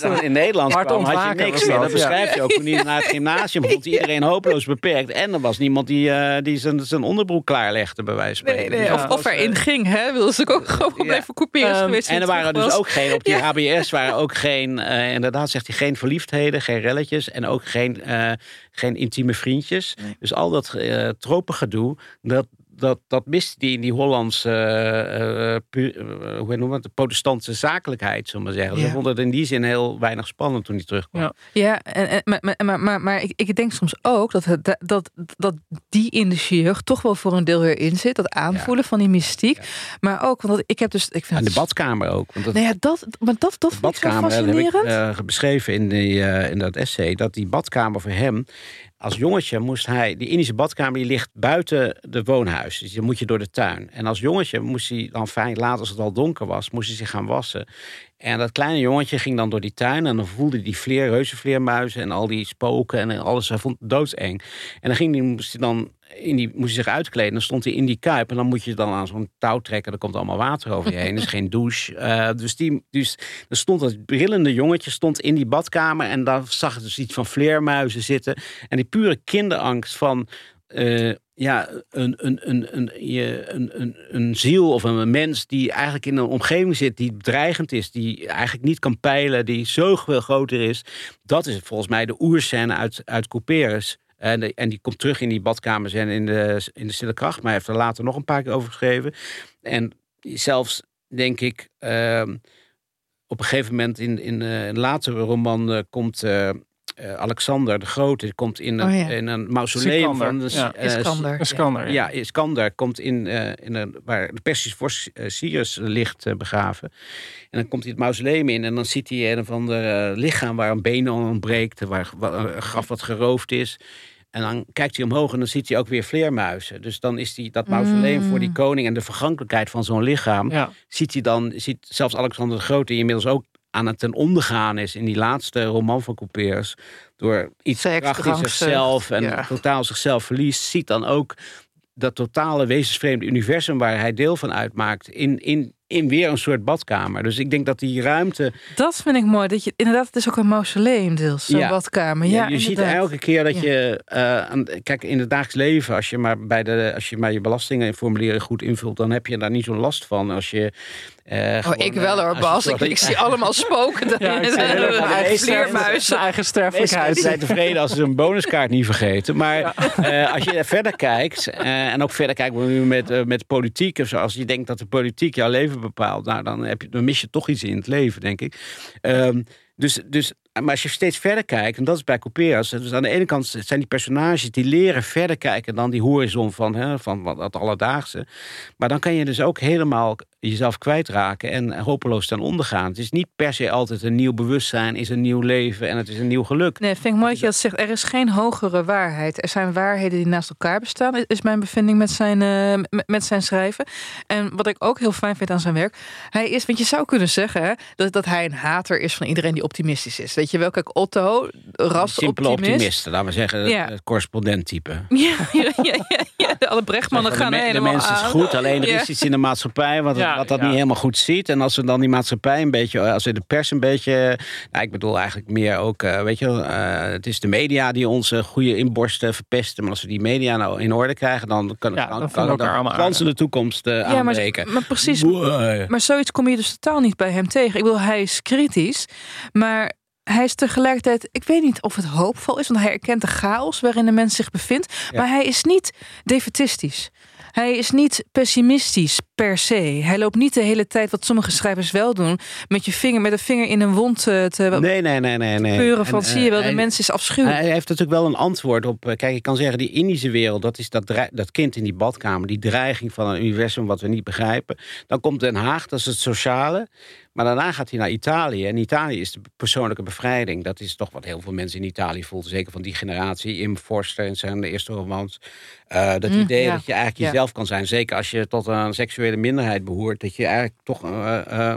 Dan in Nederland kwam, had je niks meer. Dat beschrijf je ook. Toen hij naar het *laughs* gymnasium vond iedereen hopeloos beperkt. En er was niemand die, uh, die zijn, zijn onderbroek klaarlegde, bij wijze van spreken. Nee, nee, of, of erin ging, hè? Wilde ze ook gewoon blijven couperen um, geweest. En er waren dus ook geen, op die HBS waren ook geen, uh, inderdaad zegt hij, geen verliefdheden, geen relletjes. En ook geen, uh, geen intieme vriendjes. Nee. Dus al dat uh, tropengedoe, dat, dat, dat miste die in die Hollandse, uh, pu, uh, hoe noemen het, de protestantse zakelijkheid, zullen we maar zeggen. Ja. Ze vonden het in die zin heel weinig spannend toen hij terugkwam. Ja, ja en, en, maar, maar, maar, maar ik, ik denk soms ook dat, het, dat, dat die in de jeugd toch wel voor een deel weer in zit. Dat aanvoelen ja. van die mystiek. Maar ook, want ik heb dus... Ik vind en de badkamer ook. Want dat, nou ja, dat, maar dat, dat heb ik uh, beschreven in, die, in dat essay. Dat die badkamer voor hem als jongetje moest hij, die Indische badkamer die ligt buiten de woonhuis. Dus dan moet je door de tuin. En als jongetje moest hij dan fijn, later als het al donker was, moest hij zich gaan wassen. En dat kleine jongetje ging dan door die tuin en dan voelde hij die vleer, reuzenvleermuizen en al die spoken en alles. Hij vond het doodseng. En dan ging hij, moest hij dan in die, moest hij zich uitkleden. Dan stond hij in die kuip en dan moet je dan aan zo'n touw trekken. Er komt allemaal water over je heen. Er is geen douche. Uh, *laughs* dus, die, dus er stond dat brillende jongetje stond in die badkamer en daar zag het dus iets van vleermuizen zitten. En die pure kinderangst van uh, ja, een, een, een, een, een, een, een ziel of een mens die eigenlijk in een omgeving zit die bedreigend is, die eigenlijk niet kan peilen, die zoveel groter is. Dat is volgens mij de oerscène uit, uit Couperus. En, en die komt terug in die badkamers en in de, in de stille kracht. Maar hij heeft er later nog een paar keer over geschreven. En zelfs, denk ik, uh, op een gegeven moment in, in uh, een latere roman uh, komt... Uh, Alexander de Grote komt in een, oh, ja. in een mausoleum Sikander. van de, ja. Iskander. Iskander. Ja, Iskander komt in, in een, waar de Persische vorst Cyrus ligt begraven. En dan komt hij het mausoleum in en dan ziet hij een of ander lichaam waar een been ontbreekt, waar, waar een graf wat geroofd is. En dan kijkt hij omhoog en dan ziet hij ook weer vleermuizen. Dus dan is die, dat mausoleum mm. voor die koning en de vergankelijkheid van zo'n lichaam. Ja. Ziet hij dan, ziet zelfs Alexander de Grote, die inmiddels ook aan het ten ondergaan is in die laatste roman van Couperus. Door iets krachtig zichzelf en ja. totaal zichzelf verliest. Ziet dan ook dat totale wezensvreemde universum waar hij deel van uitmaakt. In, in in weer een soort badkamer. Dus ik denk dat die ruimte. Dat vind ik mooi. Dat je, inderdaad, het is ook een mausoleum deels, zo'n Ja. badkamer. Ja, je ziet elke keer dat Ja. je. eh, aan- kijk, in het dagelijks leven, als je maar bij de, als je maar je belastingenformulieren goed invult, dan heb je daar niet zo'n last van. Als je. Eh, Oh, ik wel eh, hoor, Bas. Ik, zie allemaal spoken. *laughs* Ja, ik Vleermuizen. Eigen sterfelijkheid. zijn tevreden als ze een bonuskaart niet vergeten. Maar eh, als je verder kijkt, eh, en ook verder kijkt nu met, met politiek of zo. Als je denkt dat de politiek jouw leven bepaalt, nou, dan, heb je, dan mis je toch iets in het leven, denk ik. Ehm, dus, dus, maar als je steeds verder kijkt, en dat is bij Couperus. Dus aan de ene kant zijn die personages die leren verder kijken dan die horizon van, hè, van dat alledaagse. Maar dan kan je dus ook helemaal jezelf kwijtraken en hopeloos ten onder gaan. Het is niet per se altijd een nieuw bewustzijn, is een nieuw leven en het is een nieuw geluk. Nee, vind ik mooi dat je dat zegt. Er is geen hogere waarheid. Er zijn waarheden die naast elkaar bestaan, is mijn bevinding met zijn, eh, met, zijn schrijven. En wat ik ook heel fijn vind aan zijn werk, hij is, want je zou kunnen zeggen dat, dat hij een hater is van iedereen die optimistisch is. Weet je wel, kijk, Otto, ras Simpele optimist. optimisten, laten we zeggen, Ja. het correspondenttype. *laughs* Ja, ja, ja, ja, ja. De alle Brechtmannen de gaan me- de helemaal mens is goed, alleen er Ja. is iets in de maatschappij wat, Ja, wat dat ja. niet helemaal goed ziet. En als we dan die maatschappij een beetje, als we de pers een beetje, nou, ik bedoel eigenlijk meer ook, eh, weet je, wel, eh, het is de media die onze goede inborsten verpesten. Maar als we die media nou in orde krijgen, dan kan, Ja, kan, dan kan, vinden we elkaar dan allemaal kansen aardig. de toekomst eh Ja, maar, aanbreken. maar precies. Maar zoiets kom je dus totaal niet bij hem tegen. Ik bedoel, hij is kritisch, maar hij is tegelijkertijd, ik weet niet of het hoopvol is, want hij erkent de chaos waarin de mens zich bevindt, Ja. maar hij is niet defetistisch. Hij is niet pessimistisch per se. Hij loopt niet de hele tijd, wat sommige schrijvers wel doen, met je vinger, met een vinger in een wond eh, te Nee, nee, nee, nee. nee. peuren van, En, zie je wel, eh, de en- mens is afschuwelijk. Hij heeft natuurlijk wel een antwoord op. eh, Kijk, ik kan zeggen, die Indische wereld, dat is dat, dat kind in die badkamer, die dreiging van een universum wat we niet begrijpen. Dan komt Den Haag, dat is het sociale. Maar daarna gaat hij naar Italië. En Italië is de persoonlijke bevrijding. Dat is toch wat heel veel mensen in Italië voelden. Zeker van die generatie. Im Forster in zijn eerste romans. Dat Mm, idee ja. dat je eigenlijk Ja. jezelf kan zijn. Zeker als je tot een seksuele minderheid behoort. Dat je eigenlijk toch... eh, eh,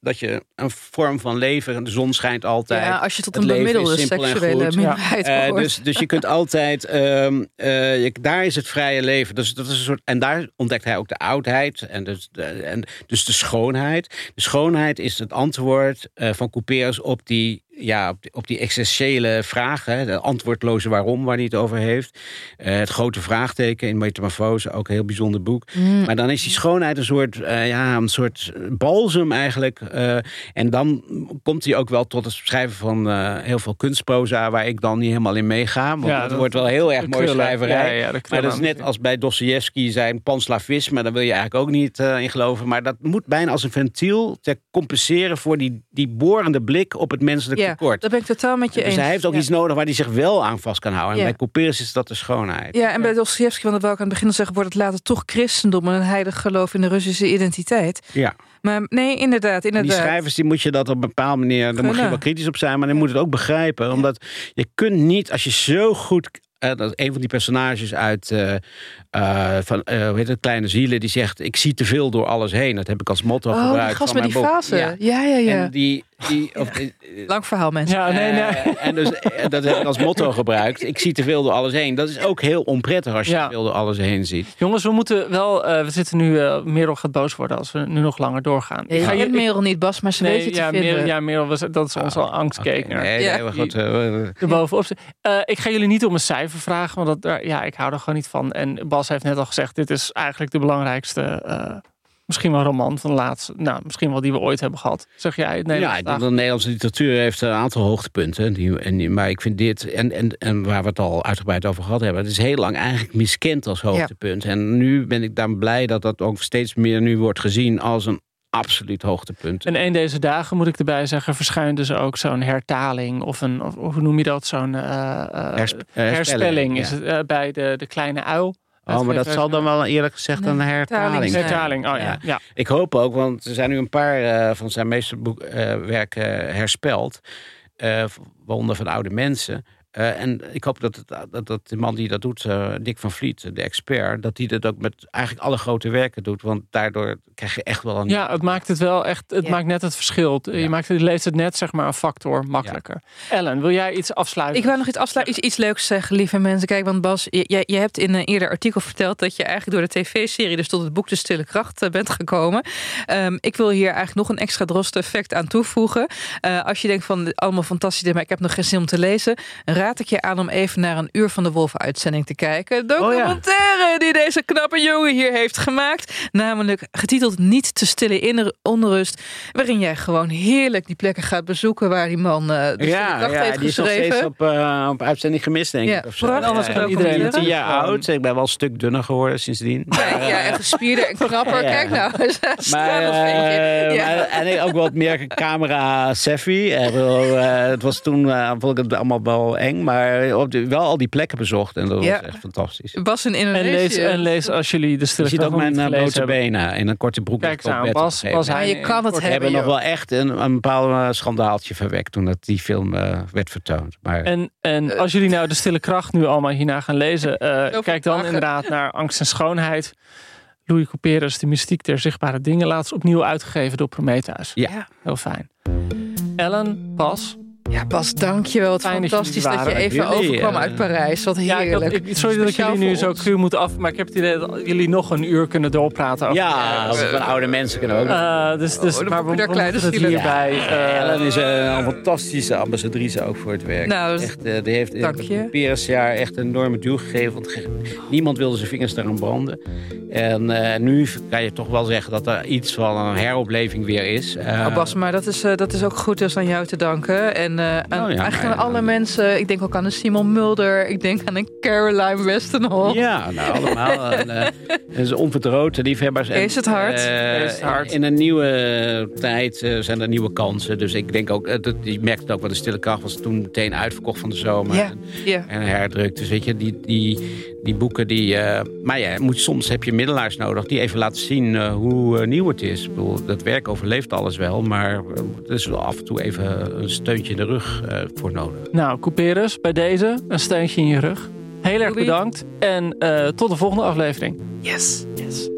dat je een vorm van leven, de zon schijnt altijd. ja, als je tot een leven is bemiddelde seksuele *laughs* minderheid Eh, behoort. dus, dus je kunt altijd, ehm, eh, je- daar is het vrije leven. Dus, dat is een soort, en daar ontdekt hij ook de oudheid en dus de, en dus de schoonheid. De schoonheid is het antwoord eh, van Couperus op die, ja, op die, op die essentiële vragen. De antwoordloze waarom, waar hij het over heeft. Eh, het grote vraagteken in Metamorfose, ook een heel bijzonder boek. Mm. Maar dan is die schoonheid een soort, eh, ja, een soort balsem eigenlijk. eh, en dan komt hij ook wel tot het schrijven van eh, heel veel kunstproza... waar ik dan niet helemaal in meega. Want Ja, dat, dat- wordt wel heel erg krullen. schrijverij. Ja, maar dat is net als bij Dostoevsky zijn panslavisme. Daar wil je eigenlijk ook niet eh, in geloven. Maar dat moet bijna als een ventiel ter compenseren... voor die, die borende blik op het menselijk ja, tekort. dat ben ik totaal met je eens. Dus hij heeft ook Ja. iets nodig waar hij zich wel aan vast kan houden. En Ja. bij Couperus is dat de schoonheid. Ja, en bij Dostoevsky, want dat wou ik aan het begin zeggen, wordt het later toch christendom en een heilig geloof in de Russische identiteit. Ja. Maar nee, inderdaad, Die inderdaad. schrijvers die moet je dat op een bepaalde manier. Daar mag je wel kritisch op zijn, maar dan moet het ook begrijpen. Omdat je kunt niet, als je zo goed. eh, dat is een van die personages uit eh, eh, van eh, hoe heet het, Kleine Zielen, die zegt: Ik zie te veel door alles heen. Dat heb ik als motto Oh, die gebruikt. gast van met die mijn boek. fase. Ja. Ja, ja, ja. En die. Die of, eh, Lang verhaal, mensen. Ja, nee, nee. eh, en dus, eh, dat heb ik als motto gebruikt. Ik zie te veel door alles heen. Dat is ook heel onprettig als je Ja. te veel door alles heen ziet. Jongens, we moeten wel. eh, we zitten nu. eh Merel gaat boos worden als we nu nog langer doorgaan. Ja, je Ga kent Merel niet, Bas, maar ze weet je te ja, vinden. Merel, ja, Merel, we- dat is onze angstkeker. Oké, nee, Ja. nee, maar goed. eh. Eh, ik ga jullie niet om een cijfer vragen, want dat, daar- ja, ik hou er gewoon niet van. En Bas heeft net al gezegd, dit is eigenlijk de belangrijkste, eh, misschien wel roman van de laatste, nou, misschien wel die we ooit hebben gehad. Zeg jij het Ja, Nederlands? ik denk dat de Nederlandse literatuur heeft een aantal hoogtepunten. Die, en, maar ik vind dit, en, en, en waar we het al uitgebreid over gehad hebben... het is heel lang eigenlijk miskend als hoogtepunt. En nu ben ik dan blij dat dat ook steeds meer nu wordt gezien... als een absoluut hoogtepunt. En een deze dagen, moet ik erbij zeggen, verschijnt dus ook zo'n hertaling of een, of, hoe noem je dat, zo'n eh, eh, Hersp- eh, herspelling is ja. het bij de, de kleine uil. Oh, maar dat zal dan wel eerlijk gezegd een Nee, hertaling hertaling zijn. Hertaling, oh ja. Ja. ja. Ik hoop ook, want er zijn nu een paar eh, van zijn meeste boek, eh, werken herspeld. eh, waaronder van oude mensen. Eh, en ik hoop dat, het, dat, dat de man die dat doet, uh, Dick van Vliet, de expert, dat hij dat ook met eigenlijk alle grote werken doet. Want daardoor krijg je echt wel een. Ja, het maakt het wel echt. Het Ja. maakt net het verschil. Je maakt het, leest het net zeg maar een factor makkelijker. Ellen, wil jij iets afsluiten? Ik wou nog iets afsluiten, iets, iets leuks zeggen, lieve mensen. Kijk, want Bas, je, je, je hebt in een eerder artikel verteld dat je eigenlijk door de tv-serie dus tot het boek De Stille Kracht eh, bent gekomen. Ehm, ik wil hier eigenlijk nog een extra droste effect aan toevoegen. Eh, als je denkt van allemaal fantastisch, maar ik heb nog geen zin om te lezen, raad ik je aan om even naar een Uur van de Wolf uitzending te kijken. Documentaire die deze knappe jongen hier heeft gemaakt. Namelijk getiteld Niet te stille inner- onrust. Waarin jij gewoon heerlijk die plekken gaat bezoeken waar die man eh de ja, ja heeft die is nog geschreven. steeds op, eh, op uitzending gemist, denk Ja, ik. Of prachtig anders iedereen Ik ben het tien jaar oud. Ik ben wel een stuk dunner geworden sindsdien. Ja, en gespierder en *laughs* knapper. Ja. Kijk nou, *laughs* Maar, eh, Ja. maar- en ik ook wat meer camera savvy. Ik bedoel, eh, het was toen eh, vond ik het allemaal wel eng, maar op de, wel al die plekken bezocht en dat Ja. was echt fantastisch. Bas in en, Indonesië. lees, en lees als jullie de Je stille ziet kracht ook mijn eh, blote hebben. benen in een korte broek. Kijk bed Bas, hij je kan het We hebben, hebben nog wel echt een, een bepaald eh, schandaaltje verwekt toen dat die film eh, werd vertoond. Maar En, en als jullie nou de stille kracht nu allemaal hierna gaan lezen, *laughs* eh, kijk dan inderdaad *laughs* naar Angst en Schoonheid. Louis Couperus, de mystiek der zichtbare dingen, laatst opnieuw uitgegeven door Prometheus. Ja. Heel fijn. Ellen, Bas. Ja, Bas, dankjewel. Wat Fijn dat fantastisch dat je even Jullie, overkwam uit Parijs. Wat Ja, ik heerlijk. had, ik, sorry dat ik jullie nu zo cru moet af, maar ik heb het idee dat jullie nog een uur kunnen doorpraten. Over ja, als het van oude mensen kunnen ook. Eh, dus, dus, Oh, dan maar we moeten het hierbij. eh, Ellen is eh, een fantastische ambassadrice ook voor het werk. Nou, echt, eh, die heeft in het. Peresjaar echt een enorme duw gegeven. Want niemand wilde zijn vingers daaraan branden. En eh, nu kan je toch wel zeggen dat er iets van een heropleving weer is. Eh, Oh, Bas, maar dat is, eh, dat is ook goed dus aan jou te danken. En eh, aan, Oh ja, eigenlijk aan alle mensen. Ik denk ook aan een Simon Mulder. Ik denk aan een Caroline Westenhof. Ja, nou allemaal. *laughs* en, eh, en ze onvertrouwde liefhebbers. Kees het Hart. eh, Kees het Hart. In een nieuwe tijd eh, zijn er nieuwe kansen. Dus ik denk ook, eh, dat, je merkt het ook wel, de stille kracht was toen meteen uitverkocht van de zomer. Ja, En, ja. en herdrukt. Dus weet je, die, die, die boeken die... eh, maar ja, moet, soms heb je middelaars nodig die even laten zien eh, hoe eh, nieuw het is. Ik bedoel, dat werk overleeft alles wel. Maar eh, er is wel af en toe even een steuntje in de rug eh, voor nodig. Nou, Couperus, bij deze een steuntje in je rug. Heel erg bedankt en eh, tot de volgende aflevering. Yes. Yes.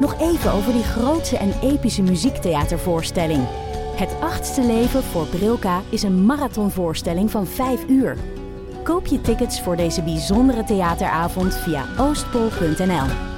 Nog even over die grootse en epische muziektheatervoorstelling. Het achtste leven voor Brilka is een marathonvoorstelling van 5 uur. Koop je tickets voor deze bijzondere theateravond via oostpol.nl.